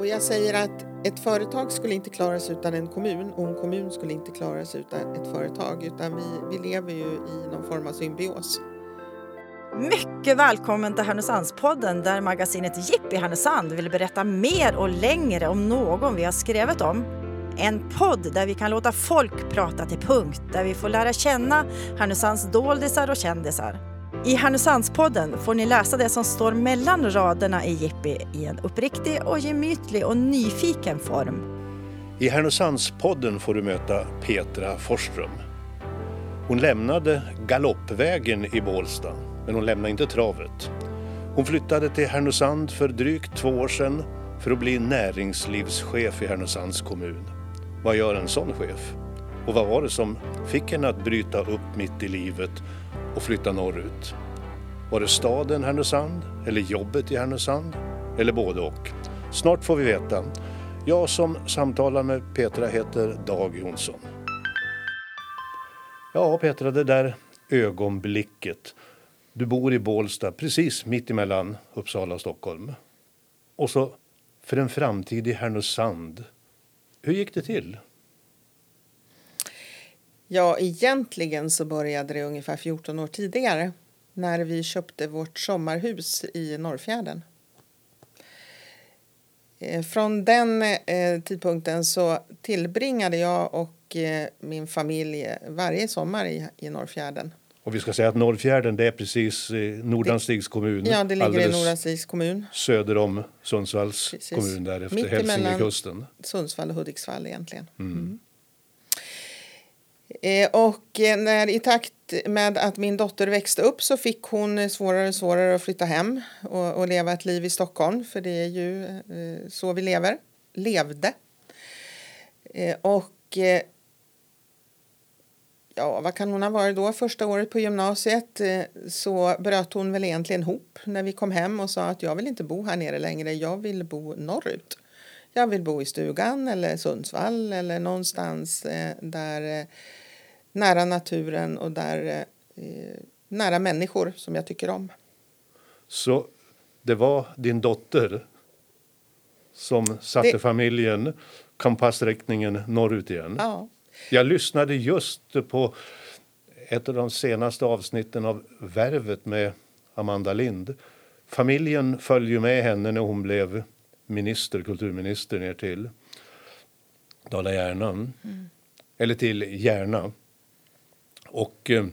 Och jag säger att ett företag skulle inte klara sig utan en kommun och en kommun skulle inte klara sig utan ett företag utan vi, vi lever ju i någon form av symbios. Mycket välkommen till Härnösandspodden där magasinet Jippi Härnösand vill berätta mer och längre om någon vi har skrivit om. En podd där vi kan låta folk prata till punkt, där vi får lära känna Härnösands doldisar och kändisar. I Härnösandspodden får ni läsa det som står mellan raderna i Jippi i en uppriktig och gemytlig och nyfiken form. I Härnösandspodden får du möta Petra Forsström. Hon lämnade galoppvägen i Bålsta, men hon lämnade inte travet. Hon flyttade till Härnösand för drygt två år sedan för att bli näringslivschef i Härnösands kommun. Vad gör en sån chef? Och vad var det som fick henne att bryta upp mitt i livet och flytta norrut? Var det staden Härnösand eller jobbet i Härnösand? Eller både och? Snart får vi veta. Jag som samtalar med Petra heter Dag Jonsson. Ja, Petra, det där ögonblicket. Du bor i Bålsta, precis mitt emellan Uppsala och Stockholm. Och så för en framtid i Härnösand. Hur gick det till? Ja, egentligen så började det ungefär 14 år tidigare när vi köpte vårt sommarhus i Norrfjärden. Eh, från den eh, tidpunkten så tillbringade jag och eh, min familj varje sommar i, i Norrfjärden. Och vi ska säga att Norrfjärden det är precis Nordanstigs kommun. Ja, det ligger i Nordanstigs kommun. Söder om Sundsvalls precis. kommun där efter Hälsingekusten. Sundsvall och Hudiksvall egentligen. Mm. Mm. Eh, och eh, när, i takt med att min dotter växte upp så fick hon svårare och svårare att flytta hem och, och leva ett liv i Stockholm, för det är ju eh, så vi lever, levde. Eh, och ja, vad kan hon ha varit då? Första året på gymnasiet så bröt hon väl egentligen ihop när vi kom hem och sa att jag vill inte bo här nere längre, jag vill bo norrut. Jag vill bo i stugan eller Sundsvall eller någonstans där nära naturen och där, eh, nära människor som jag tycker om. Så det var din dotter som satte det... familjen kompassriktningen norrut igen? Ja. Jag lyssnade just på ett av de senaste avsnitten av Värvet med Amanda Lind. Familjen följde med henne när hon blev minister, kulturminister ner till Dala-Järna. Mm. Eller till Järna. Och eh,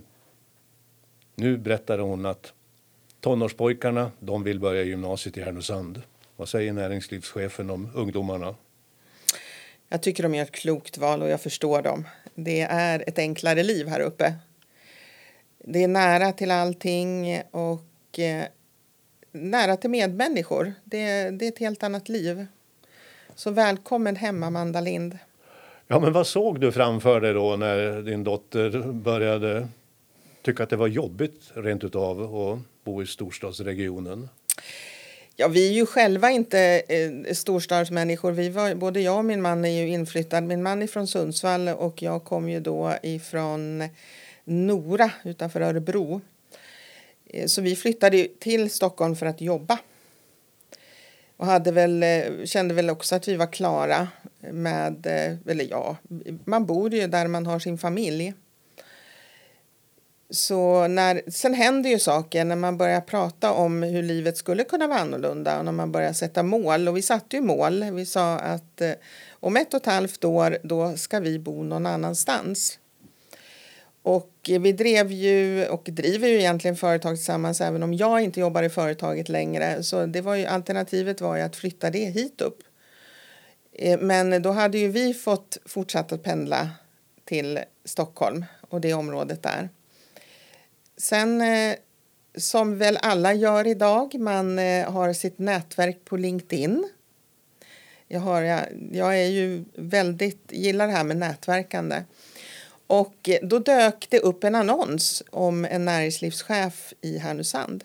nu berättade hon att tonårspojkarna de vill börja gymnasiet i Härnösand. Vad säger näringslivschefen om ungdomarna? Jag tycker de gör ett klokt val och jag förstår dem. Det är ett enklare liv här uppe. Det är nära till allting och eh, nära till medmänniskor. Det, det är ett helt annat liv. Så välkommen hem, Amanda Lind. Ja, men vad såg du framför dig då när din dotter började tycka att det var jobbigt rent utav att bo i storstadsregionen? Ja, vi är ju själva inte eh, storstadsmänniskor. Vi var, både jag och min man är ju inflyttad. Min man är från Sundsvall och jag kom ju då ifrån Nora utanför Örebro. Eh, så vi flyttade till Stockholm för att jobba. Och hade väl, eh, kände väl också att vi var klara med, eh, eller ja, man bor ju där man har sin familj. Så när, sen händer ju saker när man börjar prata om hur livet skulle kunna vara annorlunda och när man börjar sätta mål. Och vi satte ju mål. Vi sa att eh, om ett och ett halvt år då ska vi bo någon annanstans. Och vi drev ju och driver ju egentligen företag tillsammans även om jag inte jobbar i företaget längre. Så det var ju, alternativet var ju att flytta det hit upp. Eh, men då hade ju vi fått fortsätta att pendla till Stockholm och det området där. Sen eh, som väl alla gör idag, man eh, har sitt nätverk på LinkedIn. Jag, har, jag, jag är ju väldigt, gillar det här med nätverkande. Och då dök det upp en annons om en näringslivschef i Härnösand.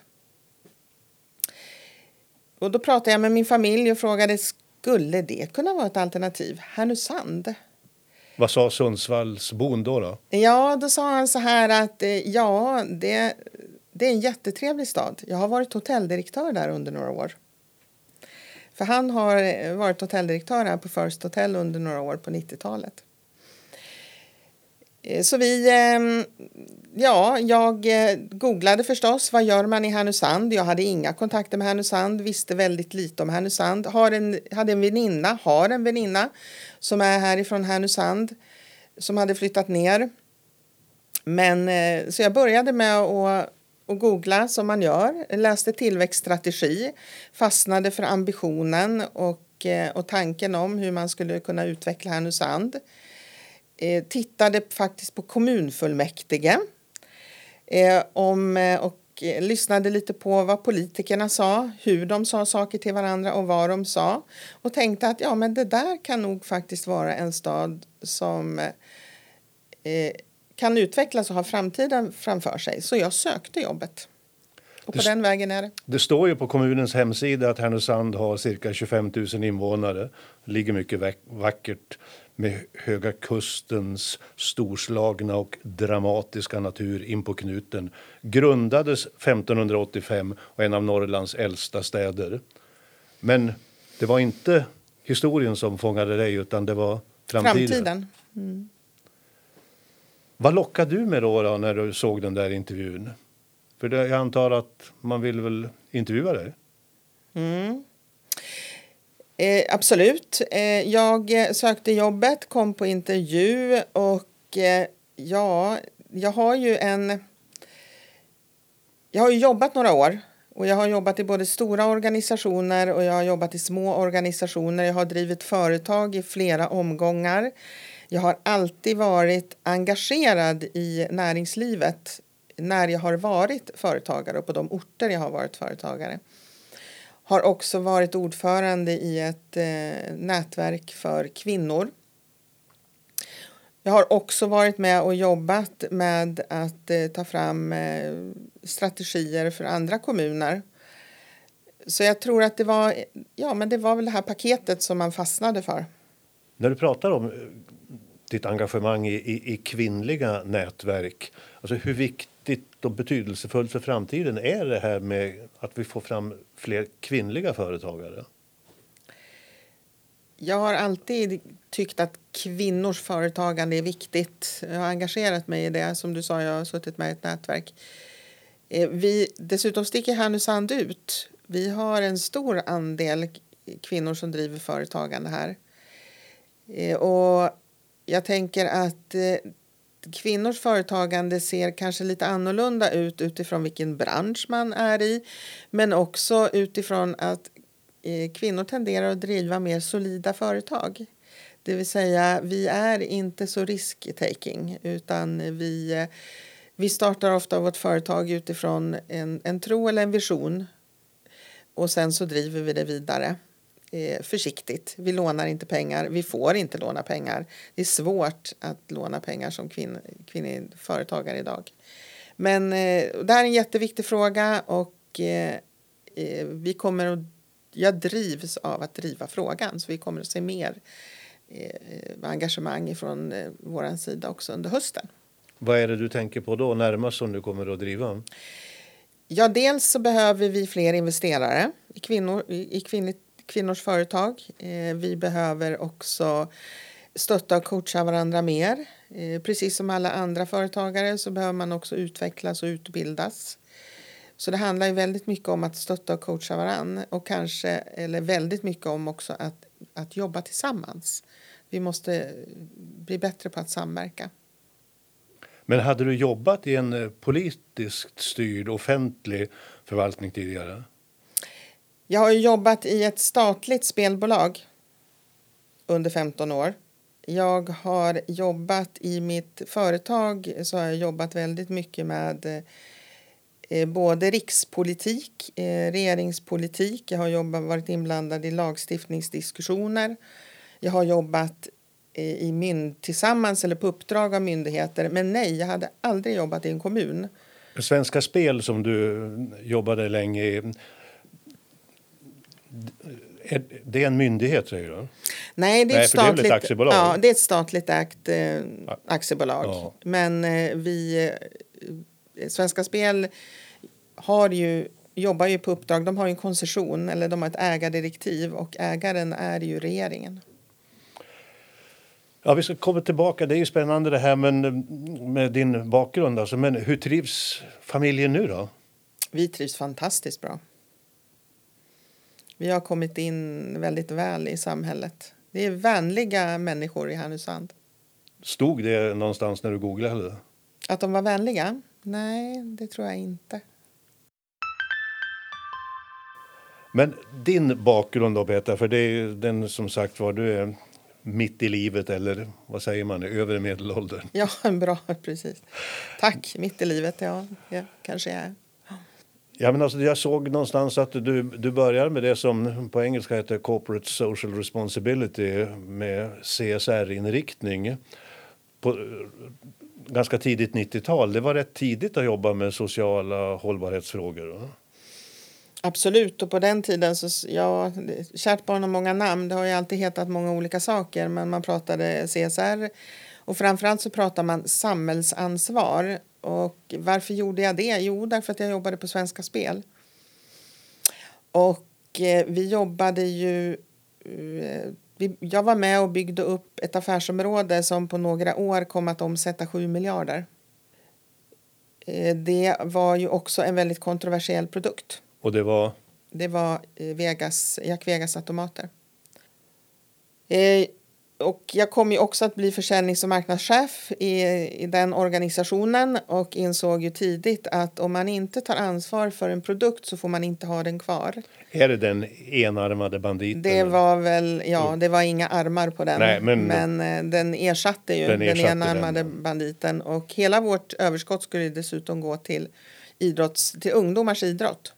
Och då pratade jag med min familj och frågade skulle det kunna vara ett alternativ? Härnösand? Vad sa Sundsvallsbon då, då? Ja, då sa han så här att eh, ja, det, det är en jättetrevlig stad. Jag har varit hotelldirektör där under några år. För han har varit hotelldirektör här på First Hotel under några år på 90-talet. Eh, så vi, ehm, ja, jag eh, googlade förstås, vad gör man i Härnösand? Jag hade inga kontakter med Härnösand, visste väldigt lite om Härnösand. Har en, hade en väninna, har en väninna som är härifrån Härnösand, som hade flyttat ner. Men, eh, så jag började med att och googla som man gör. läste tillväxtstrategi, fastnade för ambitionen och, och tanken om hur man skulle kunna utveckla Härnösand. Eh, tittade faktiskt på kommunfullmäktige eh, om, eh, och eh, lyssnade lite på vad politikerna sa, hur de sa saker till varandra och vad de sa. Och tänkte att ja, men det där kan nog faktiskt vara en stad som eh, kan utvecklas och ha framtiden framför sig. Så jag sökte jobbet. Och på det, den vägen är det. Det står ju på kommunens hemsida att Härnösand har cirka 25 000 invånare. Det ligger mycket vackert med Höga kustens storslagna och dramatiska natur in på knuten grundades 1585 och en av Norrlands äldsta städer. Men det var inte historien som fångade dig utan det var framtiden. framtiden. Mm. Vad lockade du med då, då, när du såg den där intervjun? För det, jag antar att man vill väl intervjua dig? Mm. Eh, absolut. Eh, jag eh, sökte jobbet, kom på intervju och eh, ja, jag har ju en... Jag har jobbat några år och jag har jobbat i både stora organisationer och jag har jobbat i små organisationer. Jag har drivit företag i flera omgångar. Jag har alltid varit engagerad i näringslivet när jag har varit företagare och på de orter jag har varit företagare har också varit ordförande i ett eh, nätverk för kvinnor. Jag har också varit med och jobbat med att eh, ta fram eh, strategier för andra kommuner. Så jag tror att det var, ja, men det var väl det här paketet som man fastnade för. När du pratar om eh, ditt engagemang i, i, i kvinnliga nätverk, alltså hur viktigt viktigt och betydelsefullt för framtiden är det här med att vi får fram fler kvinnliga företagare? Jag har alltid tyckt att kvinnors företagande är viktigt. Jag har engagerat mig i det. Som du sa, jag har suttit med i ett nätverk. Eh, vi, dessutom sticker Härnösand ut. Vi har en stor andel kvinnor som driver företagande här. Eh, och jag tänker att eh, kvinnors företagande ser kanske lite annorlunda ut utifrån vilken bransch man är i men också utifrån att eh, kvinnor tenderar att driva mer solida företag. Det vill säga, vi är inte så risk-taking utan vi, vi startar ofta vårt företag utifrån en, en tro eller en vision och sen så driver vi det vidare eh, försiktigt. Vi lånar inte pengar. Vi får inte låna pengar. Det är svårt att låna pengar som kvinn, kvinnlig företagare idag. Men eh, det här är en jätteviktig fråga och eh, eh, vi kommer att, jag drivs av att driva frågan så vi kommer att se mer eh, engagemang från eh, vår sida också under hösten. Vad är det du tänker på då närmast som du kommer att driva? Ja, dels så behöver vi fler investerare i, kvinnor, i kvinnligt kvinnors företag. Eh, vi behöver också stötta och coacha varandra mer. Eh, precis som alla andra företagare så behöver man också utvecklas och utbildas. Så det handlar ju väldigt mycket om att stötta och coacha varandra och kanske, eller väldigt mycket om också att, att jobba tillsammans. Vi måste bli bättre på att samverka. Men hade du jobbat i en eh, politiskt styrd offentlig förvaltning tidigare? Jag har jobbat i ett statligt spelbolag under 15 år. Jag har jobbat i mitt företag så har jag jobbat väldigt mycket med eh, både rikspolitik, eh, regeringspolitik. Jag har jobbat, varit inblandad i lagstiftningsdiskussioner. Jag har jobbat eh, i mynd, tillsammans eller på uppdrag av myndigheter. Men nej, jag hade aldrig jobbat i en kommun. Svenska Spel som du jobbade länge i det är en myndighet säger du? Nej, det är, Nej, ett, statligt, det är ett aktiebolag. Ja, det är ett statligt ägt eh, aktiebolag. Ja. Men eh, vi, eh, Svenska Spel har ju jobbar ju på uppdrag, de har en koncession eller de har ett ägardirektiv och ägaren är ju regeringen. Ja, vi ska komma tillbaka. Det är ju spännande det här men, med din bakgrund. Alltså. Men hur trivs familjen nu då? Vi trivs fantastiskt bra. Vi har kommit in väldigt väl i samhället. Det är vänliga människor i Härnösand. Stod det någonstans när du googlade? Att de var vänliga? Nej, det tror jag inte. Men din bakgrund då Peter, för det är den som sagt var du är mitt i livet eller vad säger man, övre medelåldern? Ja, bra, precis. Tack, mitt i livet, ja, ja kanske jag är. Ja, men alltså, jag såg någonstans att du, du börjar med det som på engelska heter Corporate Social Responsibility med CSR-inriktning på ganska tidigt 90-tal. Det var rätt tidigt att jobba med sociala hållbarhetsfrågor. Absolut, och på den tiden så, ja, kärt barn har många namn. Det har ju alltid hetat många olika saker, men man pratade CSR och framförallt så pratar man samhällsansvar. Och varför gjorde jag det? Jo, därför att jag jobbade på Svenska Spel. Och eh, vi jobbade ju... Eh, vi, jag var med och byggde upp ett affärsområde som på några år kom att omsätta 7 miljarder. Eh, det var ju också en väldigt kontroversiell produkt. Och det var? Det var eh, Vegas, Jack Vegas-automater. Och jag kom ju också att bli försäljnings och marknadschef i, i den organisationen och insåg ju tidigt att om man inte tar ansvar för en produkt så får man inte ha den kvar. Är det den enarmade banditen? Det var väl, ja, det var inga armar på den. Nej, men, men eh, den ersatte ju den, ersatte den enarmade den. banditen och hela vårt överskott skulle dessutom gå till idrotts, till ungdomars idrott.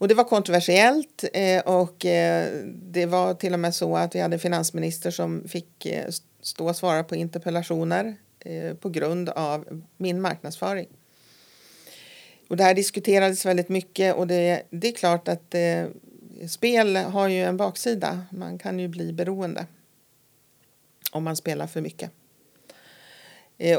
Och det var kontroversiellt eh, och eh, det var till och med så att vi hade en finansminister som fick eh, stå och svara på interpellationer på grund av min marknadsföring. Och det här diskuterades väldigt mycket och det, det är klart att spel har ju en baksida. Man kan ju bli beroende om man spelar för mycket.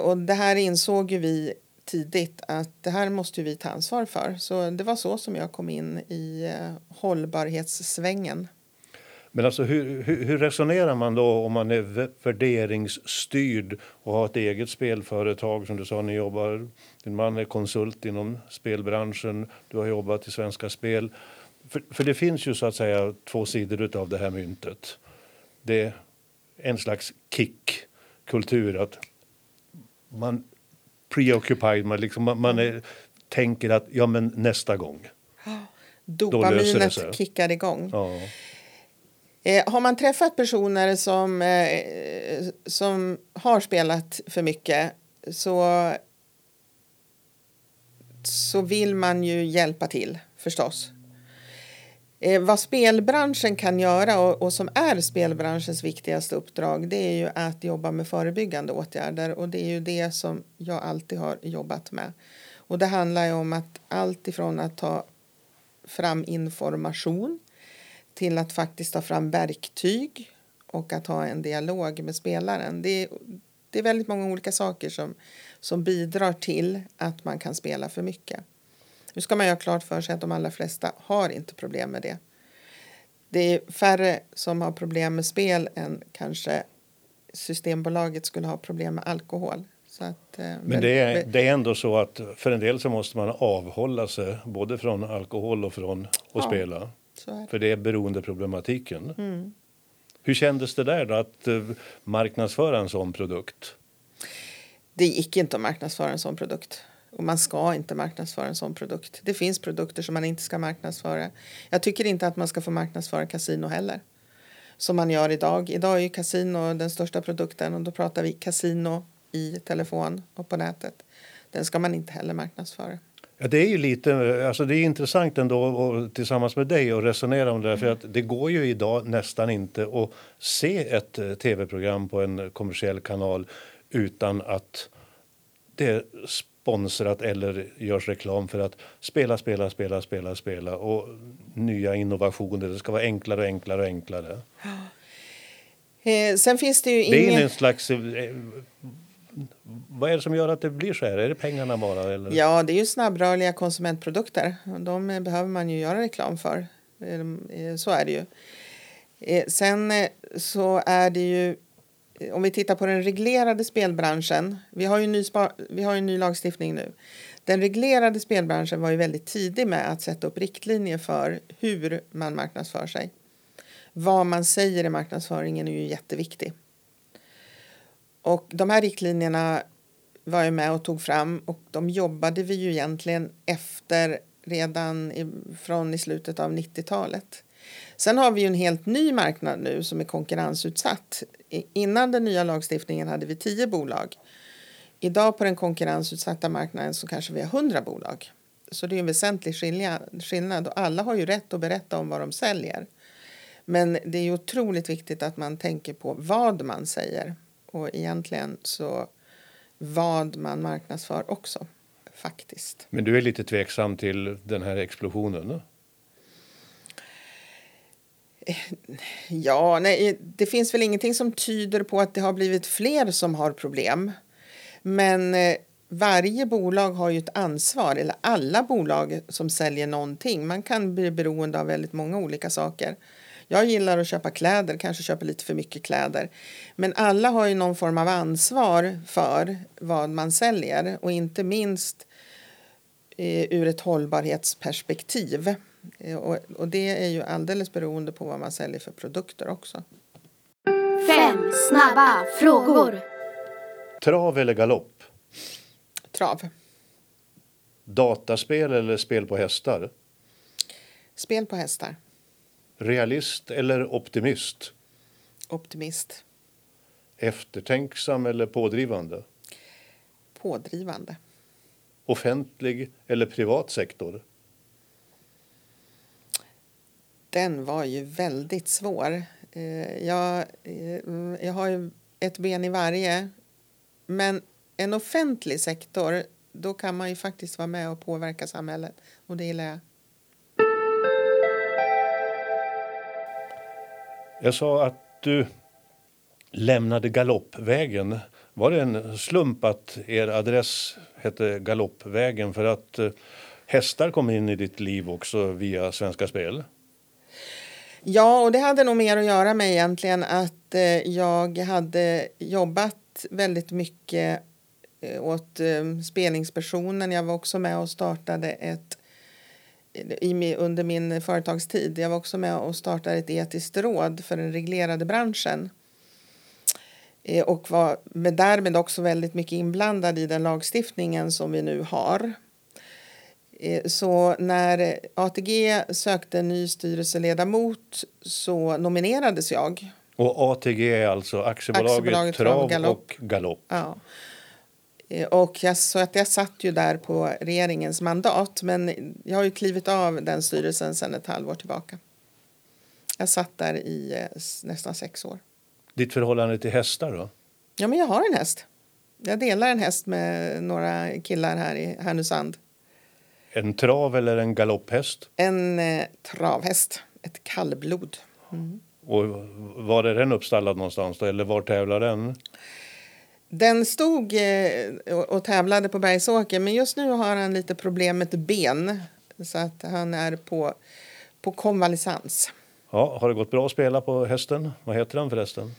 Och det här insåg ju vi tidigt att det här måste vi ta ansvar för. Så det var så som jag kom in i eh, hållbarhetssvängen. Men alltså hur, hur, hur, resonerar man då om man är värderingsstyrd och har ett eget spelföretag som du sa, ni jobbar, din man är konsult inom spelbranschen, du har jobbat i Svenska Spel. För, för det finns ju så att säga två sidor av det här myntet. Det är en slags kick-kultur att man preoccupied, man, liksom, man, man är, tänker att ja men nästa gång. Dopaminet kickar igång. Ja. Eh, har man träffat personer som, eh, som har spelat för mycket så, så vill man ju hjälpa till förstås. Eh, vad spelbranschen kan göra och, och, som är spelbranschens viktigaste uppdrag det är ju att jobba med förebyggande åtgärder och det är ju det som jag alltid har jobbat med. Och det handlar ju om att allt ifrån att ta fram information till att faktiskt ta fram verktyg och att ha en dialog med spelaren. Det är, det är väldigt många olika saker som, som bidrar till att man kan spela för mycket. Nu ska man ha klart för sig att de allra flesta har inte problem med det. Det är färre som har problem med spel än kanske Systembolaget skulle ha problem med alkohol. Att, eh, men det är, det är ändå så att för en del så måste man avhålla sig både från alkohol och från att ja, spela. Det. För det är beroendeproblematiken. Mm. Hur kändes det där då att uh, marknadsföra en sån produkt? Det gick inte att marknadsföra en sån produkt. Och man ska inte marknadsföra en sån produkt. Det finns produkter som man inte ska marknadsföra. Jag tycker inte att man ska få marknadsföra kasino heller. Som man gör idag. Idag är ju kasino den största produkten och då pratar vi kasino i telefon och på nätet. Den ska man inte heller marknadsföra. Ja, det är ju lite, alltså det är intressant ändå och, tillsammans med dig att resonera om det. där, För att det går ju idag nästan inte att se ett eh, tv-program på en kommersiell kanal utan att det sponsrat eller görs reklam för att spela, spela, spela, spela, spela och nya innovationer. Det ska vara enklare och enklare och enklare. Eh, sen finns det ju ingen... Det är en slags... Eh, vad är det som gör att det blir så här? Är det pengarna bara? Eller? Ja, det är ju snabbrörliga konsumentprodukter. De eh, behöver man ju göra reklam för. Eh, så är det ju. Eh, sen så är det ju om vi tittar på den reglerade spelbranschen. Vi har ju ny, vi har ju ny lagstiftning nu. Den reglerade spelbranschen var ju väldigt tidig med att sätta upp riktlinjer för hur man marknadsför sig. Vad man säger i marknadsföringen är ju jätteviktigt. Och de här riktlinjerna var jag med och tog fram och de jobbade vi ju egentligen efter redan i, från i slutet av 90-talet. Sen har vi ju en helt ny marknad nu som är konkurrensutsatt. Innan den nya lagstiftningen hade vi tio bolag. Idag på den konkurrensutsatta marknaden så kanske vi har hundra bolag. Så det är en väsentlig skillnad och alla har ju rätt att berätta om vad de säljer. Men det är ju otroligt viktigt att man tänker på vad man säger och egentligen så vad man marknadsför också faktiskt. Men du är lite tveksam till den här explosionen? Då? Ja, nej, det finns väl ingenting som tyder på att det har blivit fler som har problem. Men eh, varje bolag har ju ett ansvar, eller alla bolag som säljer någonting. Man kan bli beroende av väldigt många olika saker. Jag gillar att köpa kläder, kanske köper lite för mycket kläder. Men alla har ju någon form av ansvar för vad man säljer och inte minst eh, ur ett hållbarhetsperspektiv. Eh, och, och, det är ju alldeles beroende på vad man säljer för produkter också. Fem snabba frågor. Trav eller galopp? Trav. Dataspel eller spel på hästar? Spel på hästar. Realist eller optimist? Optimist. Eftertänksam eller pådrivande? Pådrivande. Offentlig eller privat sektor? Den var ju väldigt svår. Eh, jag, eh, jag har ju ett ben i varje. Men en offentlig sektor, då kan man ju faktiskt vara med och påverka samhället. Och det gillar jag. Jag sa att du lämnade galoppvägen. Var det en slump att er adress hette Galoppvägen för att eh, hästar kom in i ditt liv också via Svenska Spel? Ja, och det hade nog mer att göra med egentligen att eh, jag hade jobbat väldigt mycket eh, åt eh, spelningspersonen. Jag var också med och startade ett i, under min företagstid. Jag var också med och startade ett etiskt råd för den reglerade branschen eh, och var därmed också väldigt mycket inblandad i den lagstiftningen som vi nu har. Eh, så när ATG sökte en ny styrelseledamot så nominerades jag. Och ATG är alltså Aktiebolaget, Aktiebolaget Trav Galopp. och Galopp. Ja. Eh, och jag, så att jag satt ju där på regeringens mandat men jag har ju klivit av den styrelsen sedan ett halvår tillbaka. Jag satt där i eh, nästan sex år. Ditt förhållande till hästar då? Ja, men jag har en häst. Jag delar en häst med några killar här i Härnösand. En trav eller en galopphäst? En eh, travhäst, ett kallblod. Mm. Och var är den uppstallad någonstans då, eller var tävlar den? Den stod eh, och tävlade på Bergsåker men just nu har han lite problem med ett ben så att han är på, på konvalescens. Ja, har det gått bra att spela på hästen? Vad heter han förresten?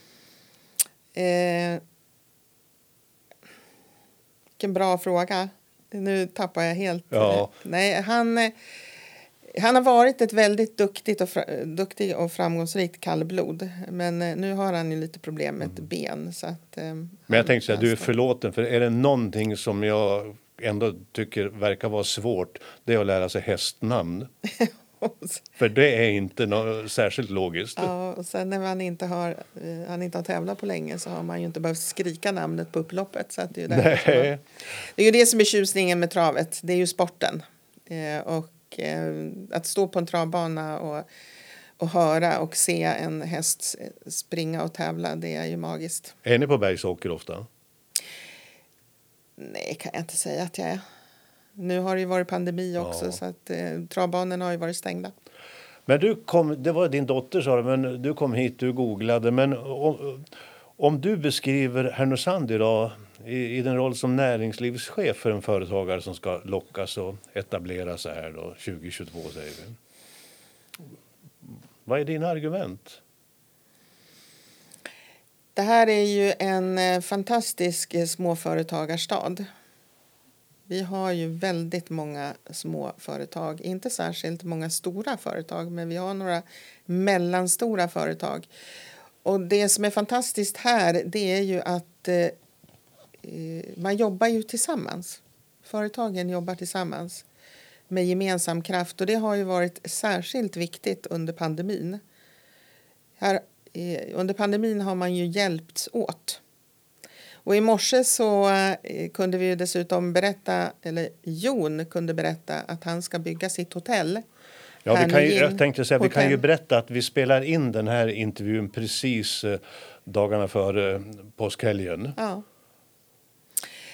Eh, vilken bra fråga. Nu tappar jag helt. Ja. Nej, han, han har varit ett väldigt duktigt och, duktig och framgångsrikt kallblod. Men eh, nu har han ju lite problem med ett mm. ben. Så att, eh, men jag tänkte säga, du är förlåten. För är det någonting som jag ändå tycker verkar vara svårt, det är att lära sig hästnamn. för det är inte särskilt logiskt. Ja, och sen när man inte har, eh, han inte har tävlat på länge så har man ju inte behövt skrika namnet på upploppet. Så att det, är Nej. det är ju det som är tjusningen med travet, det är ju sporten. Eh, och Eh, att stå på en travbana och, och höra och se en häst springa och tävla, det är ju magiskt. Är ni på Bergsåker ofta? Nej, kan jag inte säga att jag är. Nu har det ju varit pandemi också ja. så att eh, travbanorna har ju varit stängda. Men du kom, det var din dotter sa du, men du kom hit, du googlade. Men om, om du beskriver Härnösand idag i, i din roll som näringslivschef för en företagare som ska lockas och etablera sig här då 2022 säger vi. Vad är dina argument? Det här är ju en eh, fantastisk eh, småföretagarstad. Vi har ju väldigt många små företag, inte särskilt många stora företag, men vi har några mellanstora företag. Och det som är fantastiskt här, det är ju att eh, eh man jobbar ju tillsammans. Företagen jobbar tillsammans med gemensam kraft och det har ju varit särskilt viktigt under pandemin. Här, eh, under pandemin har man ju hjälpts åt. Och i morse så eh, kunde vi dessutom berätta, eller Jon kunde berätta att han ska bygga sitt hotell. Ja, vi kan ju, jag tänkte säga, vi kan ju berätta att vi spelar in den här intervjun precis eh, dagarna före eh, påskhelgen. Ja,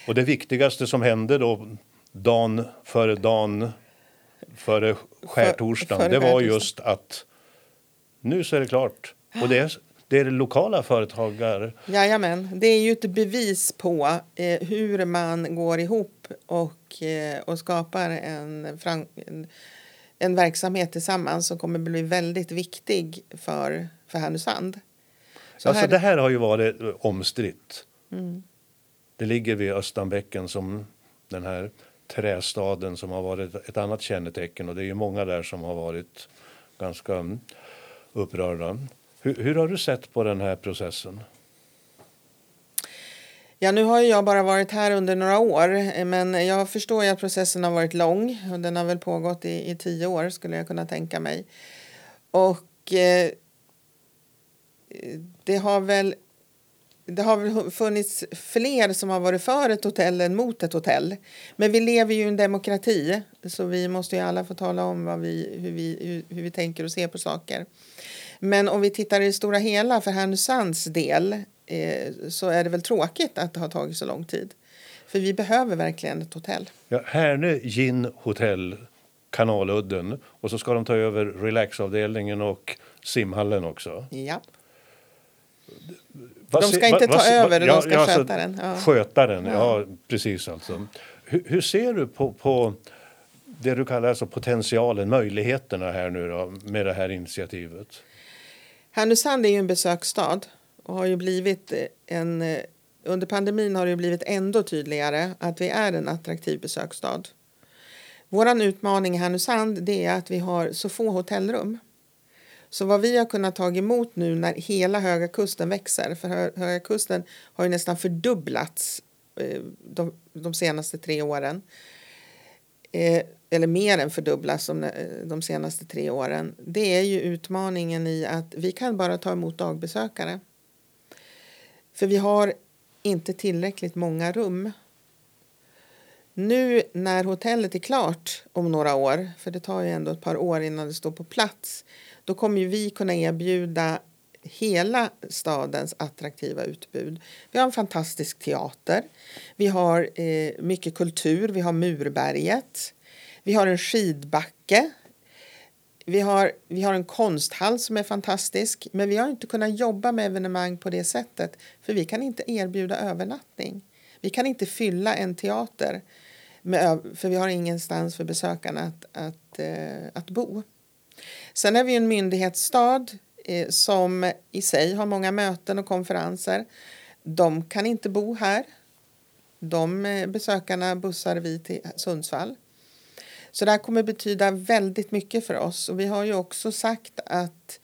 Och det viktigaste som hände då dagen före dagen före skärtorsdagen, före det var just att nu så är det klart. Och det är, det är lokala företagare. jajamän. Det är ju ett bevis på eh, hur man går ihop och, eh, och skapar en, fram, en, en verksamhet tillsammans som kommer bli väldigt viktig för, för Härnösand. Så Alltså här- det här har ju varit eh, omstritt. Det ligger vid Östanbäcken som den här trästaden som har varit ett annat kännetecken och det är ju många där som har varit ganska mm, upprörda. Hur, hur har du sett på den här processen? Ja, nu har jag bara varit här under några år, men jag förstår ju att processen har varit lång och den har väl pågått i, i tio år skulle jag kunna tänka mig. Och eh, det har väl det har väl funnits fler som har varit för ett hotell än mot ett hotell. Men vi lever ju i en demokrati så vi måste ju alla få tala om vad vi, hur, vi, hur, hur vi tänker och ser på saker. Men om vi tittar i det stora hela för Härnösands del eh, så är det väl tråkigt att det har tagit så lång tid. För vi behöver verkligen ett hotell. Ja, Härnö Gin Hotel, Kanaludden och så ska de ta över relaxavdelningen och simhallen också. Ja. Vad De ska inte ta vad- över, de ja, ska ja, alltså, sköta den. Ja. Sköta den, Ja. precis alltså. Hur, hur ser du på, på det du kallar alltså potentialen, möjligheterna här nu då, med det här initiativet? Härnösand är ju en besöksstad och har ju blivit eh, en... Eh, under pandemin har det ju blivit ändå tydligare att vi är en attraktiv besöksstad. Vår utmaning i Härnösand det är att vi har så få hotellrum. Så vad vi har kunnat ta emot nu när hela Höga Kusten växer, för Höga Kusten har ju nästan fördubblats eh, de, de senaste tre åren. Eller mer än fördubblas de, eh, de senaste tre åren. Det är ju utmaningen i att vi kan bara ta emot dagbesökare. För vi har inte tillräckligt många rum. Nu när hotellet är klart om några år, för det tar ju ändå ett par år innan det står på plats, då kommer ju vi kunna erbjuda hela stadens attraktiva utbud. Vi har en fantastisk teater, vi har eh, mycket kultur, vi har Murberget, vi har en skidbacke, vi har, vi har en konsthall som är fantastisk, men vi har inte kunnat jobba med evenemang på det sättet, för vi kan inte erbjuda övernattning. Vi kan inte fylla en teater, med, för vi har ingenstans för besökarna att, att, eh, att bo. Sen är vi en myndighetsstad eh, som i sig har många möten och konferenser. De kan inte bo här. De eh, besökarna bussar vi till Sundsvall. Så det här kommer betyda väldigt mycket för oss. Och vi har ju också sagt att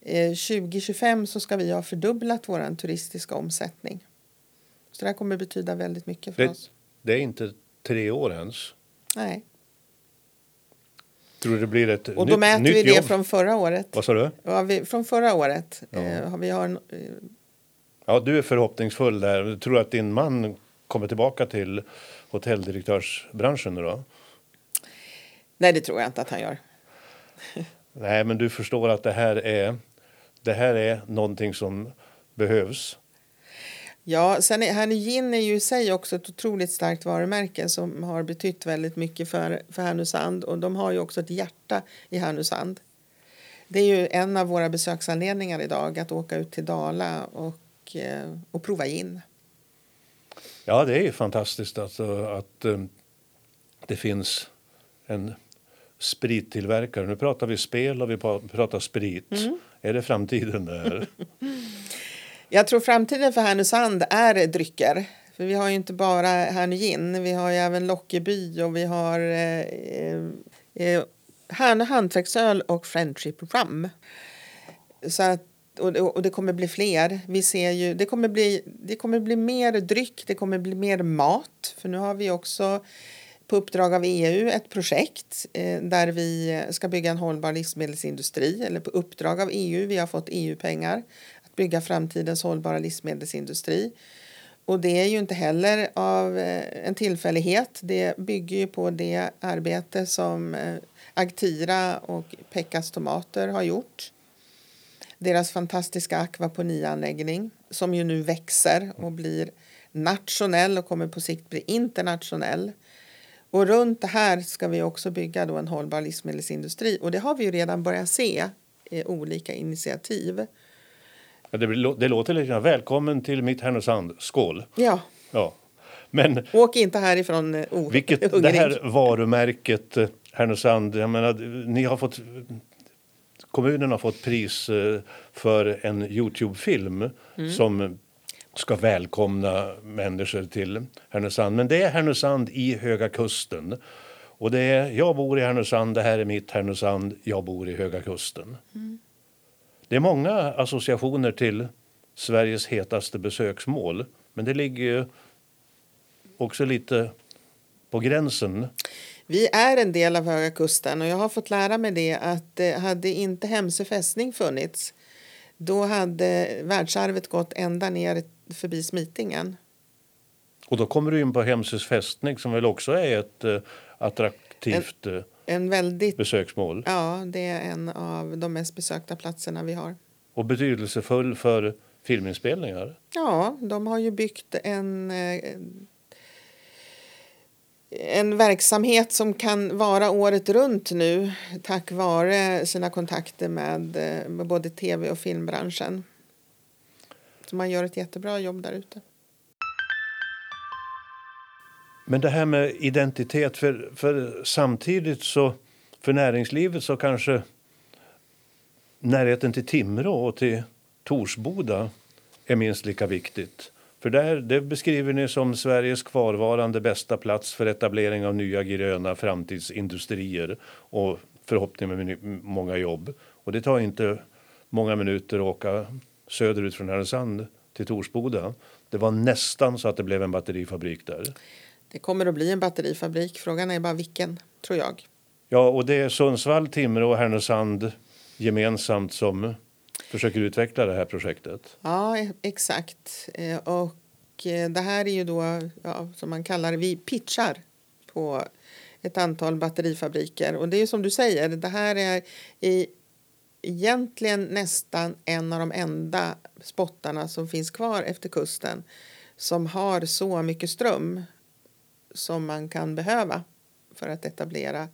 eh, 2025 så ska vi ha fördubblat vår turistiska omsättning. Så det här kommer betyda väldigt mycket för Det, oss. det är inte tre år ens. Nej. Tror du det blir ett Och då nytt, mäter nytt vi det jobb? från förra året. Vad sa du? Ja, vi, från förra året Ja. eh, vi har en, eh, Ja, du är förhoppningsfull där. Tror du att din man kommer tillbaka till hotelldirektörsbranschen nu då? Nej, det tror jag inte att han gör. Nej, men du förstår att det här är, det här är någonting som behövs. Ja, sen är, Härnö Gin är ju i sig också ett otroligt starkt varumärke som har betytt väldigt mycket för, för Härnösand och de har ju också ett hjärta i Härnösand. Det är ju en av våra besöksanledningar idag att åka ut till Dala och, eh, och prova gin. Ja, det är ju fantastiskt alltså att eh, det finns en sprittillverkare. Nu pratar vi spel och vi pratar sprit. Är det framtiden där? Jag tror framtiden för Härnösand är drycker. För vi har ju inte bara Härnö Gin, vi har ju även Lockeby och vi har eh, eh, Härnö hantverksöl och Friendship Rum. Så att, och, och det kommer bli fler. Vi ser ju, det, kommer bli, det kommer bli mer dryck, det kommer bli mer mat. För nu har vi också på uppdrag av EU ett projekt eh, där vi ska bygga en hållbar livsmedelsindustri. Eller på uppdrag av EU, vi har fått EU-pengar att bygga framtidens hållbara livsmedelsindustri. Och det är ju inte heller av eh, en tillfällighet. Det bygger ju på det arbete som eh, Agtira och Pekkas Tomater har gjort. Deras fantastiska akvaponianläggning som ju nu växer och blir nationell och kommer på sikt bli internationell. Och runt det här ska vi också bygga då en hållbar livsmedelsindustri och det har vi ju redan börjat se i olika initiativ. Ja, det, det låter lite grann. Välkommen till mitt Härnösand. Skål! Ja, Ja. Men åk inte härifrån eh, o- vilket, det hungrig. här varumärket eh, Härnösand, jag menar, ni har fått kommunen har fått pris eh, för en Youtube-film som ska välkomna människor till Härnösand. Men det är Härnösand i Höga Kusten. Och det är, jag bor i Härnösand, det här är mitt Härnösand, jag bor i Höga Kusten. Det är många associationer till Sveriges hetaste besöksmål. Men det ligger ju också lite på gränsen. Vi är en del av Höga Kusten och jag har fått lära mig det att hade inte Hemsö fästning funnits då hade världsarvet gått ända ner förbi Smitingen. Och då kommer du in på Hemsös fästning som väl också är ett eh, attraktivt eh, En väldigt, besöksmål. ja, det är en av de mest besökta platserna vi har. Och betydelsefull för filminspelningar. Ja, de har ju byggt en, eh, en verksamhet som kan vara året runt nu tack vare sina kontakter med, eh, med både tv och filmbranschen. Så man gör ett jättebra jobb där ute. Men det här med identitet, för, för samtidigt så för näringslivet så kanske närheten till Timrå och till Torsboda är minst lika viktigt. För där, det beskriver ni som Sveriges kvarvarande bästa plats för etablering av nya gröna framtidsindustrier och förhoppning med många jobb. Och det tar inte många minuter att åka söderut från Härnösand till Torsboda. Det var nästan så att det blev en batterifabrik där. Det kommer att bli en batterifabrik. Frågan är bara vilken, tror jag. Ja, och det är Sundsvall, Timrå och Härnösand gemensamt som försöker utveckla det här projektet. Ja, exakt. Eh, Och eh, det här är ju då, ja, som man kallar vi pitchar på ett antal batterifabriker. Och det är som du säger, det här är i, egentligen nästan en av de enda spottarna som finns kvar efter kusten som har så mycket ström som man kan behöva för att etablera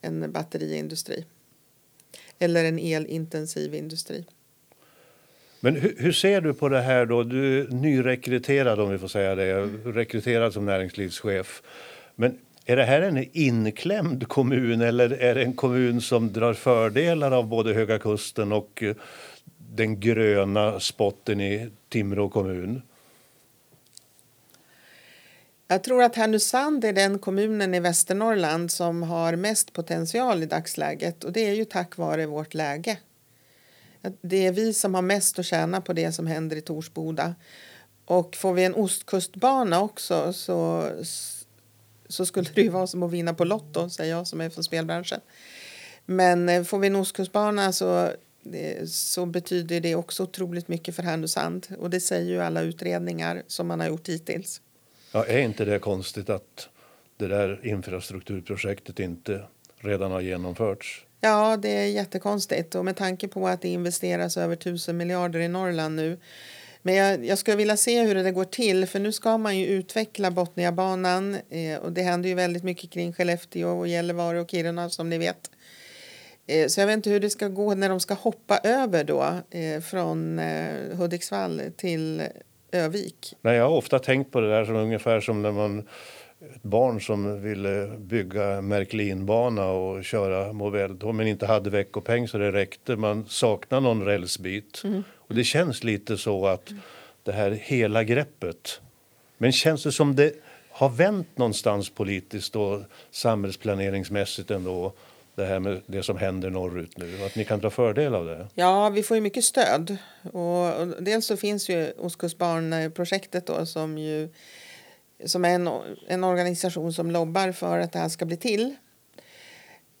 en batteriindustri. Eller en elintensiv industri. Men hur, hur ser du på det här då? Du är nyrekryterad om vi får säga det, rekryterad som näringslivschef. Men är det här en inklämd kommun eller är det en kommun som drar fördelar av både Höga Kusten och eh, den gröna spotten i Timrå kommun? Jag tror att Härnösand är den kommunen i Västernorrland som har mest potential i dagsläget och det är ju tack vare vårt läge. Det är vi som har mest att tjäna på det som händer i Torsboda. Och får vi en ostkustbana också så, så skulle det ju vara som att vinna på Lotto, säger jag som är från spelbranschen. Men eh, får vi en ostkustbana så, eh, så betyder det också otroligt mycket för Härnösand. Och det säger ju alla utredningar som man har gjort hittills. Ja, är inte det konstigt att det där infrastrukturprojektet inte redan har genomförts? Ja, det är jättekonstigt och med tanke på att det investeras över tusen miljarder i Norrland nu. Men jag, jag skulle vilja se hur det går till för nu ska man ju utveckla Botniabanan eh, och det händer ju väldigt mycket kring Skellefteå och Gällivare och Kiruna som ni vet. Eh, så jag vet inte hur det ska gå när de ska hoppa över då eh, från eh, Hudiksvall till Övik. Nej, jag har ofta tänkt på det där som ungefär som när man ett barn som ville bygga Märklinbana och köra Moveldtåg men inte hade veckopeng så det räckte. Man saknar någon rälsbit. Mm. Och det känns lite så att det här hela greppet. Men känns det som det har vänt någonstans politiskt och samhällsplaneringsmässigt ändå? Det här med det som händer norrut nu. Att ni kan dra fördel av det. Ja, vi får ju mycket stöd. Och, och dels så finns ju Ostkustbarnprojektet då som ju som är en, en organisation som lobbar för att det här ska bli till.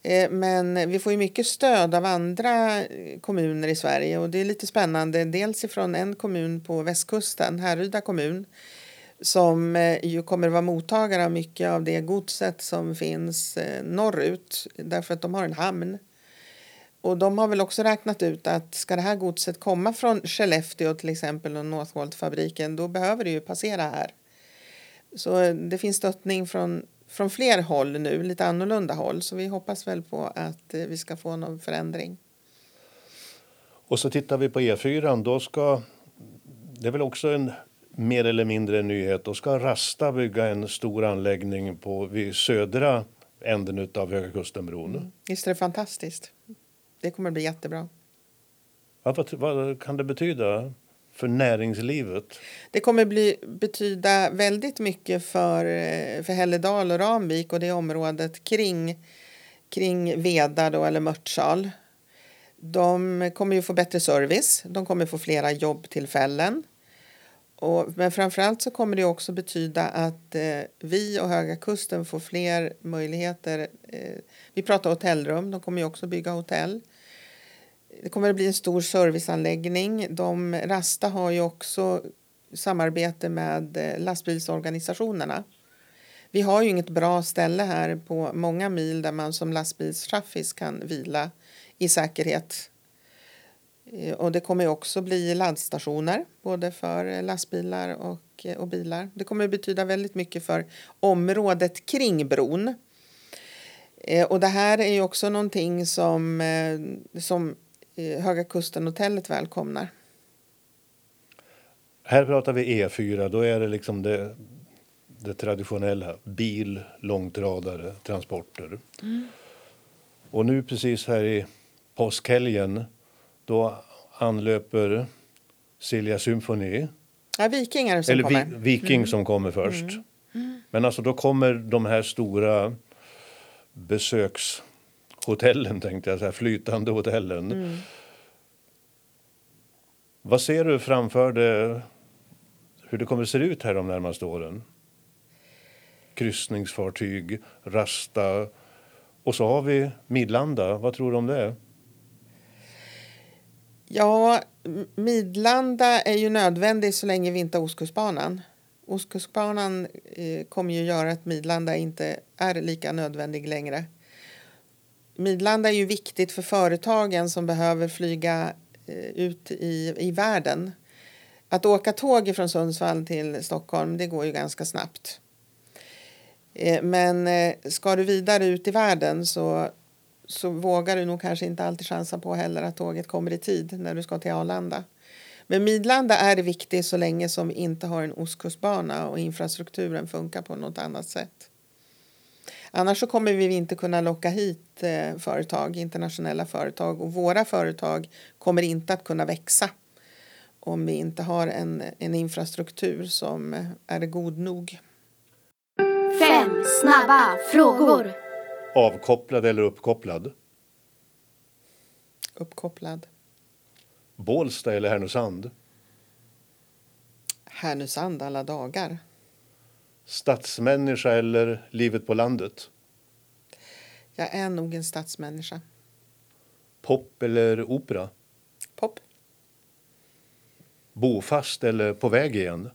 Eh, men vi får ju mycket stöd av andra eh, kommuner i Sverige och det är lite spännande. Dels ifrån en kommun på västkusten, Härryda kommun, som eh, ju kommer att vara mottagare av mycket av det godset som finns norrut därför att de har en hamn. Och de har väl också räknat ut att ska det här godset komma från Skellefteå till exempel och Northvolt-fabriken då behöver det ju passera här. Så det finns stöttning från, från fler håll nu, lite annorlunda håll. Så vi hoppas väl på att eh, vi ska få någon förändring. Och så tittar vi på E4. Då ska, det är väl också en mer eller mindre nyhet. Då ska Rasta bygga en stor anläggning på, vid södra änden av Höga Kustenbron. Visst är det fantastiskt? Det kommer bli jättebra. Ja, vad, vad kan det betyda för näringslivet? Det kommer bli, betyda väldigt mycket för, för Hälledal och Ramvik och det området kring, kring Veda då, eller Mörtsal. De kommer ju få bättre service, de kommer få flera jobbtillfällen. Och, men framförallt så kommer det också betyda att eh, vi och Höga Kusten får fler möjligheter. Eh, vi pratar hotellrum, de kommer ju också bygga hotell. Det kommer att bli en stor serviceanläggning. De, Rasta har ju också samarbete med eh, lastbilsorganisationerna. Vi har ju inget bra ställe här på många mil där man som lastbilschaffis kan vila i säkerhet. Eh, och det kommer också bli laddstationer både för eh, lastbilar och, och bilar. Det kommer betyda väldigt mycket för området kring bron. Och det här är ju också någonting som, som Höga Kusten-hotellet välkomnar. Här pratar vi E4. Då är det liksom det, det traditionella. Bil, långtradare, transporter. Och nu precis här i påskhelgen då anlöper Silja Symphony Ja, vikingar som Eller kommer. vi, Viking som kommer först. Men alltså då kommer de här stora besökshotellen, tänkte jag säga, flytande hotellen. Vad ser du framför dig hur det kommer att se ut här de närmaste åren? Kryssningsfartyg, Rasta och så har vi Midlanda. Vad tror du om det? Ja, Midlanda är ju nödvändig så länge vi inte har Ostkustbanan. Ostkustbanan eh, kommer ju göra att Midlanda inte är lika nödvändig längre. Midlanda är ju viktigt för företagen som behöver flyga eh, ut i, i världen. Att åka tåg från Sundsvall till Stockholm, det går ju ganska snabbt. Eh, men eh, ska du vidare ut i världen så, så vågar du nog kanske inte alltid chansa på heller att tåget kommer i tid när du ska till Arlanda. Men Midlanda är viktigt så länge som vi inte har en ostkustbana och infrastrukturen funkar på något annat sätt. Annars så kommer vi inte kunna locka hit eh, företag, internationella företag och våra företag kommer inte att kunna växa om vi inte har en, en infrastruktur som är god nog. Fem snabba frågor. Avkopplad eller uppkopplad? Uppkopplad. Bålsta eller Härnösand? Härnösand alla dagar. Stadsmänniska eller livet på landet? Jag är nog en stadsmänniska. Pop eller opera? Pop. Bofast eller på väg igen?